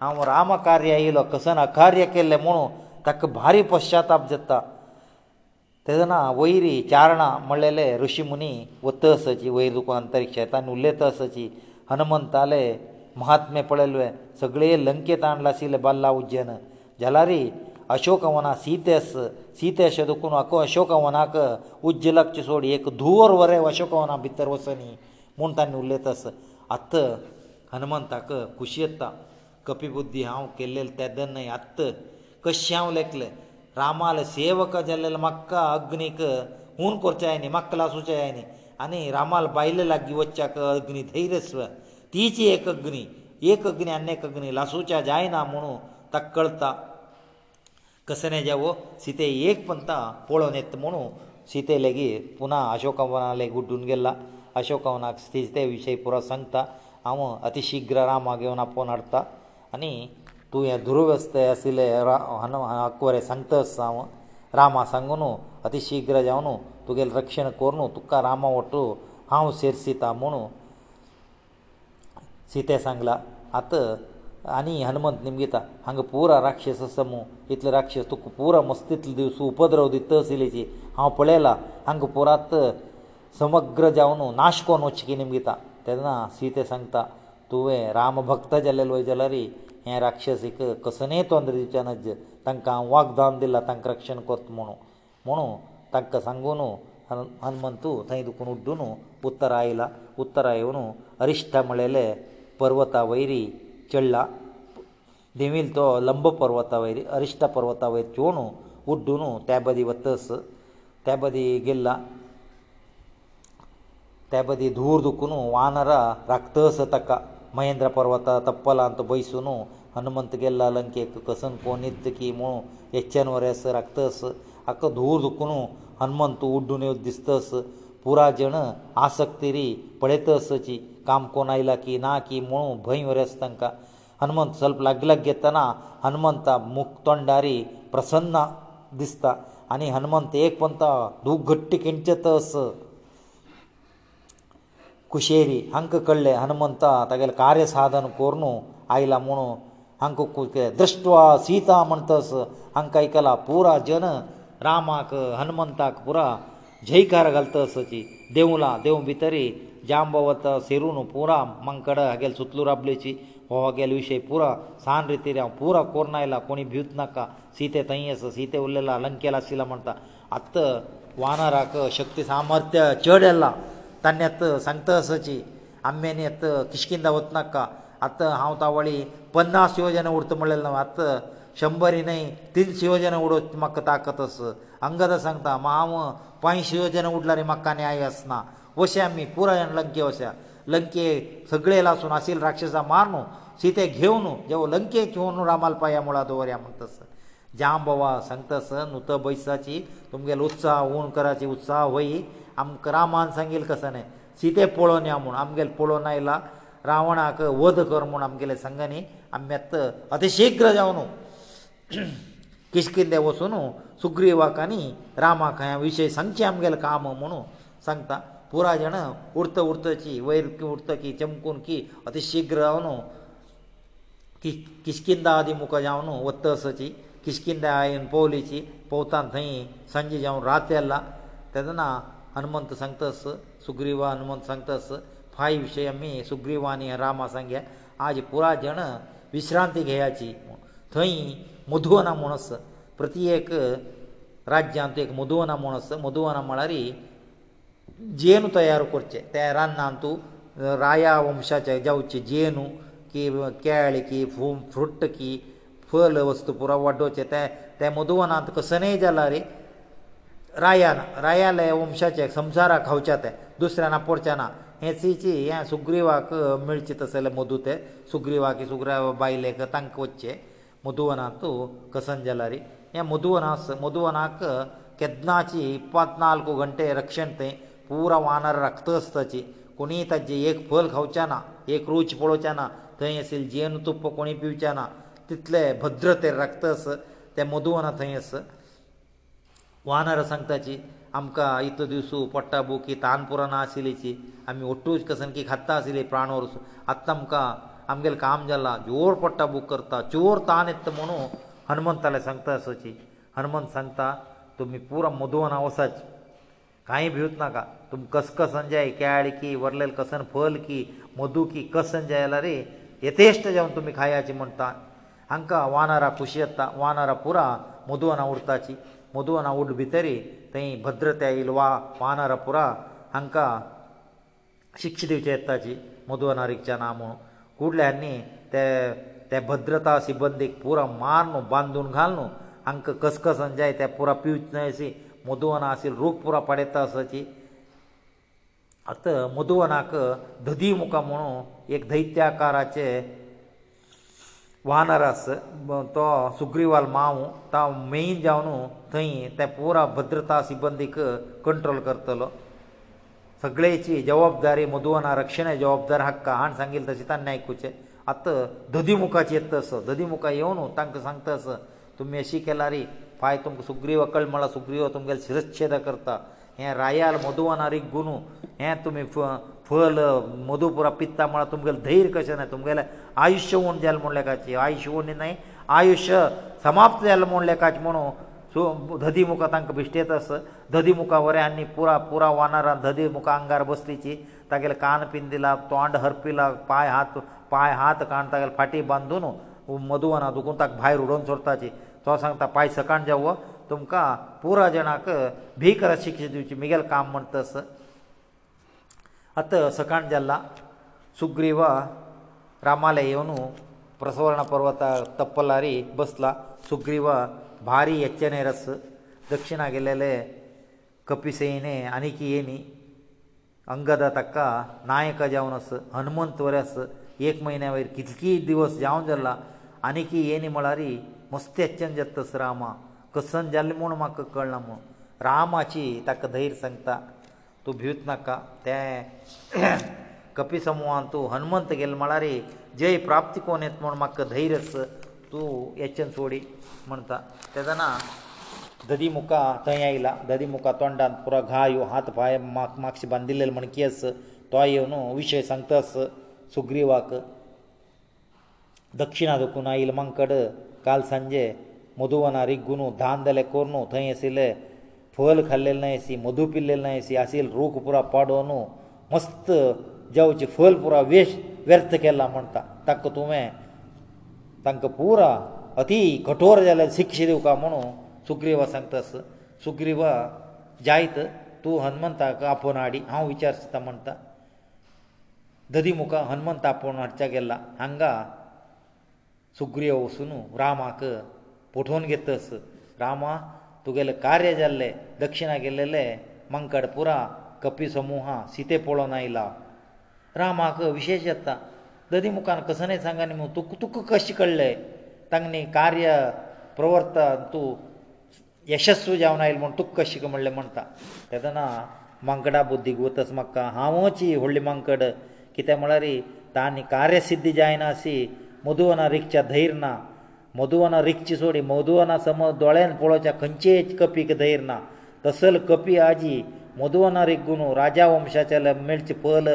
हांव राम कार्य येयलो कसन अकार्य केल्लें म्हणून ताका भारी पश्चाताप जाता तेदना वयरी चारणां म्हणलेले ऋशी मुनी वतसची वयर तुका अंतरिक्षांनी उलयतसची हनुमंताले महात्मे पळयलवे सगळे लंकेत हाडला आशिल्ले बाल्ला उज्जैन जालारी अशोकवना सीतेस सीतेश दुखून अको अशोकवनाक उज्जलक्ष सोड एक धुवर वरे अशोकवना भितर वचनी म्हूण तांणी उलयतस आत्त हनुमंताक खुशी येता कपिबुद्धी हांव केल्लेले तेदन न्हय आत्त कशें हांव लेखलें रामाल सेवक जाल्लेलो म्हाका अग्नीक हून करचें जाय न्ही म्हाका लासूचें जाय न्ही आनी रामाल बायल लागीं वच्चाक अग्नी धैर्यस्व तीच एक अग्नी एक अग्नी आनी एक अग्नी लासूच्या जायना म्हणू ताका कळटा कसने जावो सीते एक पंथा पळोवन येता म्हणू सीते लेगीत पुना अशोकवना लेगीत उड्डून गेल्ला अशोकवनाक सीते विशयी पुरो सांगता हांव अतिशिग्र रामाक घेवन आपोवन हाडटा అని తుయే ద్రువస్థైసిలే హను హక్కురే సంతస రామ సంగును అతిశీగ్రయను తుగల్ రక్షణ కోర్ను తుక్క రామ ఒట్టు హౌ చేర్సి తామును సీతే సంగల అత అని హనుమద్ నిమిగిత హంగ పూర రాక్షససము ఇట్ల రాక్షసు కు పూర మస్తితల దిసు ఉపద్రవ ది తసిలేచి హౌ పళయల హంగ పూరత సమగ్ర జావును నాష్కోనొచ్చకి నిమిగిత తెదన సీతే సంగత తుయే రామ భక్త జలలేల వై జలరి ಯಾ ರಾಕ್ಷಸಿಕ ಕಸನೆ ತಂದದಿಚನ ಜ ತಂಕ ವಾಕ್ದಾನ ದಿಲ್ಲ ತಂಕ ರಕ್ಷನ ಕೊತ್ ಮನು ಮನು ತಕ್ಕ ಸಂಗುನು ಹನುಮಂತು ತೈದು ಕುನುಡ್ಡುನು ಉತ್ತರಾಯила ಉತ್ತರಾಯವನು ಅರಿಷ್ಟ ಮಳೆಲೆ ಪರ್ವತ ವೈರಿ ಚೆಲ್ಲ ದಿಮಿಲ್ ತೋ লম্ব ಪರ್ವತ ವೈರಿ ಅರಿಷ್ಟ ಪರ್ವತ ವೈ ಚೋನು ಉಡ್ಡುನು ತැබದಿವತ್ತಸ್ ತැබದಿ ಗೆಲ್ಲ ತැබದಿ ದೂರದಕುನು ವಾನರ ರಕ್ತಸತಕ महेंद्र पर्वता तप्पलांत बैसून हनुमंत गेल्ला लंकेक कसन कोणीत की म्हूण येच्छन वरेस राखतस आख्खो धूर दुखून हनुमंत उड्डून येवन दिसतस पुरा जण आसक्ती री पळयतसची काम कोण आयला की ना की म्हूण भंय वरेस तांकां हनुमंत स्वल्प लागलाग घेतना हनुमंता मुख तोंडारी प्रसन्न दिसता आनी हनुमंत एक पंत धूक घट्ट किंचतस कुशेरी हांकां कळ्ळें हनुमंता तागेलें कार्य साधन कोरून आयला म्हणून हांकां दृश्टवा सीता म्हणटस हांकां आयकलां पुरा जन रामाक हनुमंताक पुरा जयकार घालतसाची देवला देव भितरी जांबवत सिरून पुरा मंकड हागेल सुतलू राबलेची हो हागेल विशय पुरा सान रितीर हांव पुरा कोरून आयला कोणी भिवत नाका सीते थंय आसा सीते उरलेला लंकेला आशिल्ला म्हणटा आत्त वानराक शक्ती सामर्थ्य चड येला ತನ್ನೆತ್ತ ಸಂತಸಚಿ ಅಮ್ಮೆನೆತ್ತ ಕಿಷ್ಕಿಂದ ಒತ್ನಕ್ಕ ಅತ್ತ ಹಾವ ತವಳಿ 50 ಯೋಜನೆ ಉರ್ತ ಮಳ್ಳೆಲ್ಲ ಅತ್ತ 100 ಇನೈ ತಿನ್ ಯೋಜನೆ ಉಡೋ ಮಕ್ಕ ತಾಕತಸ ಅಂಗದ ಸಂತ ಮಾವ 50 ಯೋಜನೆ ಉಡ್ಲರಿ ಮಕ್ಕ ನ್ಯಾಯ ಅಸ್ನ ಓಶೆ ಅಮ್ಮಿ ಪೂರ ಲಂಕೆ ಓಶೆ ಲಂಕೆ ಸಗಳೇಲ ಸುನ ಅಸಿಲ್ ರಾಕ್ಷಸ ಮಾರ್ನು ಸೀತೆ ಘೇವನು ಜವ ಲಂಕೆ ಚೋನು ರಾಮಲ್ ಪಾಯ ಮೂಳ ದೋರ್ಯ ಮಂತಸ ಜಾಂಬವ ಸಂತಸ ನುತ ಬೈಸಾಚಿ ತುಮಗೆ ಉತ್ಸಾಹ ಊನ್ ಕರಾಚಿ ಉತ್ಸಾಹ ಹೋಯಿ आमकां रामान सांगिल्लें कसो न्हय सीते पळोवन या म्हूण आमगेले पळोवन आयला रावणाक वध कर म्हूण आमगेले संघांनी आमी येत अतिशीघ्र जावन किशकिंदे वचून सुग्रीवाक आनी रामाक हे विशय सांगचें आमगेलें काम म्हुणू सांगता पुराय जाण उरत उरतची वयर उरत की चमकून की अतिशीघ्र जावन की किशकिंदा आदी मुखार जावन वत्तसची किशकिंदा आयन पोवलीची पोवतान थंय सांजे जावन रात येला तेदना हनुमंत सांगतास सुग्रीव हनुमंत सांगतास फाय विशय आमी सुग्रीव आनी रामा सांग्या आज पुराय जण विश्रांती घेयाची थंय मधुवना म्हूण आस प्रत्येक राज्यांत एक मधुवना म्हूण आस मधुवना म्हळ्यार जेनू तयार करचें त्या रान्नांत तूं राया वंशाचें जावचें जेनू की केळ की फू फ्रुट्ट की फल वस्तू पुरो वाडोवचें तें तें मधुवनांत कसनय जालां रे रायान रायाले वंशाचे संसाराक खावचे ते दुसऱ्यान पोरचे ना हे सिची हे सुग्रीवाक मेळचे तसले मधू ते सुग्रीवाक सुग्रीव बायलेक तांकां वचचे मधुवनांत कसन जालारी हे मधुवनास मधुवनाक केदनाची इपत्नाल्क घंटे रक्षण थंय पुरो वानर रक्तस्थाची कोणीय ताजे एक फल खावचे ना एक रूच पळोवचे ना थंय आसली जेन तुप्प कोणी पिवचे ना तितले भद्र ते रक्तस ते मधुवना थंय आसा वानर सांगताची आमकां इतलो दिसू पडटा बू की तानपुरां ना आशिल्लीची आमी ओट्टूच कसं की खत्ता आशिल्ली प्राण वरसून आतां आमकां आमगेलें काम जालां जोर पडटा बूक करता चोर तान येता म्हणू हनुमंताले सांगता सची हनुमंत सांगता तुमी पुरो मधुवना वसाच कांय भिवत नाका तुमी कसकसन जाय केळ की वरलेल कसन फल की मधू की कसन जाय जाल्यार यथेश्ट जावन तुमी खायाची म्हणटा हांकां वानरां खुशी येता वानरां पुरा मधुवना उरताची मधुवन उड भितरी थंय भद्रते इल्वा वानरपुरा हांकां शिक्षा दिवची येताची मधुवन रिक्षा ना म्हूण कुडल्यांनी ते ते भद्रता सिबंदीक पुरो मार न्हू बांदून घाल न्हू हांकां कसकसन जाय ते पुरो पिवच न्हय अशी मधुवना आशिल्ली रूख पुरो पडयता असोची आतां मधुवनाक धदी मुखां म्हुणू एक दैत्याकाराचे वानरस तो सुग्रीवाल माव तो मेन जावन थंय ते पुरा भद्रता सिबंदीक कंट्रोल करतलो सगळेची जबाबदारी मधुवना रक्षण जबाबदार हक्क हाण सांगिल्लें तशें ताणें आयकुचें आतां ददी मुखाचे येता तसो ददी मुखार येवन तांकां सांगता तसो तुमी अशी केल्या रे पांय तुमकां सुग्रीव अकळ म्हळ्यार सुग्रीव तुमगेलें शिरच्छेद करता हें रायाल मधुवनारीक गुनू हें तुमी फल मधुपुरा पित्ता म्हळ्यार तुमगेलें धैर्य कशें ना तुमगेलें आयुश्य उण जालें म्हूण लेखाची आयुश्य उणी न्हय आयुश्य समाप्त जालें म्हूण लेखाचें म्हणू सो धदी मुखां तांकां भिश्टेत आस धदी मुखां वरें आनी पुरा पुरा वानरां धदी मुखां आंगार बसलीची तागेलें कान पिंदिला तोंड हरपिला पांय हात पांय हात काण तागेले फाटी बांदून मधुवना दुखून ताका भायर उडोवन सोडपाची तो सांगता पांय सकाण जावो तुमकां पुरा जाणांक भीक रशिक्षा दिवची मुगेलें काम म्हणटा तस ಅತ ಸಕಾಣ ಜಲ್ಲ ಸುಗ್ರೀವ ರಾಮಾಲಯವನು ಪ್ರಸವರ್ಣ ಪರ್ವತ ತಪ್ಪಲಾರಿ ಬಸ್ಲ ಸುಗ್ರೀವ ಭಾರಿ ಎಚ್ಚನೇರಸ್ ದಕ್ಷಿಣ ಗೆಲ್ಲೆಲೆ ಕಪಿಸೇನೆ ಅನಿಕಿ ಏನಿ ಅಂಗದ ತಕ್ಕ ನಾಯಕ ಜಾವನಸ್ ಹನುಮಂತ ವರಸ್ ಏಕ ಮಹಿನೆ ವೈರ್ ಕಿತ್ಕಿ ದಿವಸ ಜಾವನ ಜಲ್ಲ ಅನಿಕಿ ಏನಿ ಮಳಾರಿ ಮಸ್ತ್ ಎಚ್ಚನ್ ಜತ್ತಸ್ ರಾಮ ಕಸನ್ ಜಲ್ಲ ಮೂಣ ಮಕ್ಕ ಕಳ್ಳಮ ರಾಮಾಚಿ ತಕ್ಕ ಧೈರ್ಯ ಸಂಗ್ತಾ तूं भिवत नाका तें कपी समुहान तूं हनुमंत गेलो म्हळ्यार जय प्राप्त कोण येत म्हूण म्हाका धैर्यस तूं येचें सोडी म्हणटा तेदना ददी मुखा थंय आयला ददी मुखा तोंडान पुरो घायो हात पांय म्हाका मातशें बांदिल्ले म्हण केस तो येवन विशय सांगतास सुग्रीवाक दक्षिणा दुखून आयिल्लो मांकड काल सांजे मधुवना रिग्गुनू धान जाले कोरनू थंय आशिल्ले फल खाल्लेलें ना एसी मधू पिल्लेलें ना एसी आसील रूख पुरा पाडून मस्त जेवचें फल पुरा वेश व्यर्थ केला म्हणटा ताका तुवें तांकां पुरा अती कठोर जाल्यार शिक्षा दिवका म्हणून सुग्रीवा सांगतास सुग्रीवा जायत तूं हनुमंताक आपोवन हाडी हांव विचारता म्हणटा धदी मुखार हनुमंत आपोवन हाडच्या गेला हांगा सुग्रीव वसून रामाक पठोवन घेतस रामा तुगेले कार्य जाल्ले दक्षिणा गेल्लेले मंकड पुरा कपी समुहा सिते पळोवन आयला रामाक विशेश येता दधी मुखान कसनय सांगा न्ही तुक तुक कशें कळ्ळें तांणी कार्य प्रवर्तन तूं यशस्वी जावन आयलें म्हूण तुक कशें म्हणलें म्हणटा तेदना मंकडा बुद्दीक वतस म्हाका हांवच व्हडली मंकड कित्याक म्हळ्यार तांणी कार्यसिद्धी जायना अशी मधुवना रिक्षा धैर ना ಮધુವನ ರಿಚ್ ಜೋಡಿ ಮધુವನ ಸಮ ದೊಳೆನ್ ಪೊೊಳಚ ಕಂಚೇ ಕಪಿಗ ದೈರನಾ ತಸಲ್ ಕಪಿ ಆಜಿ ಮધુವನ ರಿಗ್ಗುನು ರಾಜಾ ವಂಶಾಚಲ ಮಿಳ್ಚಿ ಫಲ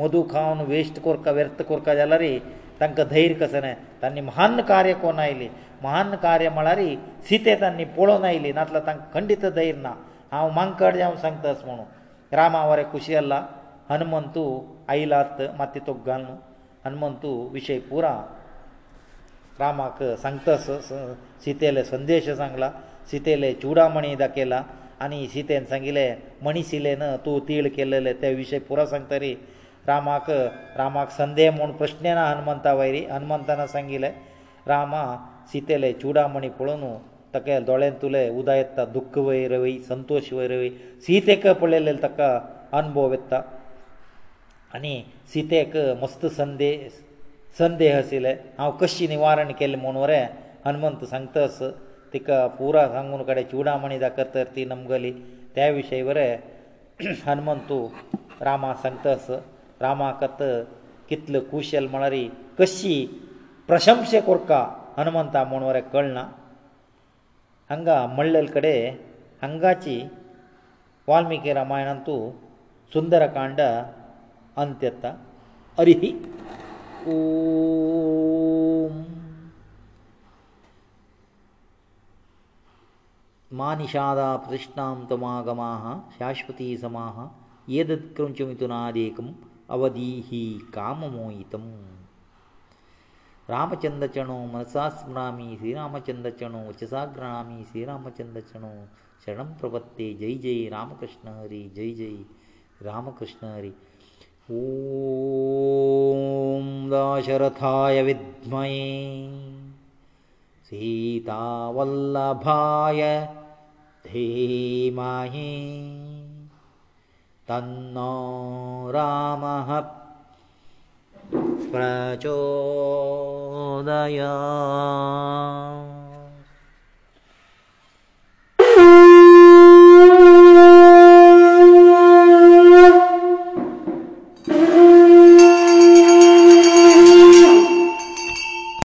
ಮಧು खावन ವೆಸ್ಟ್ ಕುರ್ಕ ವರ್ತ ಕುರ್ಕ ಜಲರಿ ತಂಕ ದೈರ್ ಕಸನೆ ತನ್ನ ಮಹನ್ನ ಕಾರ್ಯ ಕೋನೈಲಿ ಮಹನ್ನ ಕಾರ್ಯ ಮಳರಿ ಸೀತೆ ತನ್ನಿ ಪೊೊಳೋನೈಲಿ ನಾतला ತಂಕ ಖಂಡಿತ ದೈರನಾ ಆ ಮಂಕಾರ್ ಯಾವ ಸಂತಸಮಣು ರಾಮಾವರೇ ಖುಷಿ ಅಲ್ಲ ಹನುಮಂತು ಐಲತ್ ಮತ್ತೆ ತೊಗ್ಗಾನು ಹನುಮಂತು ವಿಷಯ پورا रामाक सांगता सीतेले संदेश सांगला सीतेले चुडामणी दाखयला आनी सीतेन सांगिल्लें मणिशिलेन तूं तीळ केल्लेले ते विशय पुरो सांगता रे रामाक रामाक संदेह म्हूण प्रश्न ना हनुमंता वयरी हनुमंतान सांगिल्लें रामा सीतेले चुडामणी पळोवन ताका दोळ्यान तुले उदा येता दुख्ख वयर वय संतोश वयर वय सीतेक पळयलेले ताका अनुभव येता आनी सीतेक मस्त संदेश ಸಂದೇಹಶિલે ಔಕಶಿಣೆ ವಾರಣಕ್ಕೆ ಮನೋರೆ ಹನುಮಂತ ಸಂತಸ ತಿಕ پورا ಹಾಂಗುನ ಕಡೆ ಚೂಡಾಮಣಿ ದಕ ತರ್ತಿ ನಮಗಲಿ त्या ವಿಷಯವರೆ ಹನುಮಂತ ರಾಮಾ ಸಂತಸ ರಾಮಾ ಕತ कितल કુಶಲ್ ಮಳರಿ कशी ಪ್ರಶಂಸೆ ಕೊರ್ಕಾ ಹನುಮಂತ ಮನೋರೆ ಕಳ್ನಾ ಹಂಗ ಮಳ್ಳೆಳ್ ಕಡೆ ಹಂಗಾಚಿ ವಾಲ್ಮೀಕಿ ರಾಮಾಯನಂತು ಸುಂದರಕಾಂಡ ಅಂತ್ಯತ್ತ ಅರಿಹಿ ओम मा निषादा प्रतिष्ठां तमागमाः शाश्वती समाः एतत् क्रुञ्चमिथुनादेकम् अवधीहि काममोहितम् रामचन्द्रचणो मनसा स्मरामि श्रीरामचन्द्रचणो वचसा गृह्णामि श्रीरामचन्द्रचणो शरणं प्रपत्ते जय जय रामकृष्ण हरि जय जय रामकृष्ण हरि ॐ दाशरथाय विद्महे सीतावल्लभाय धीमहि तन्नो रामः प्रचोदया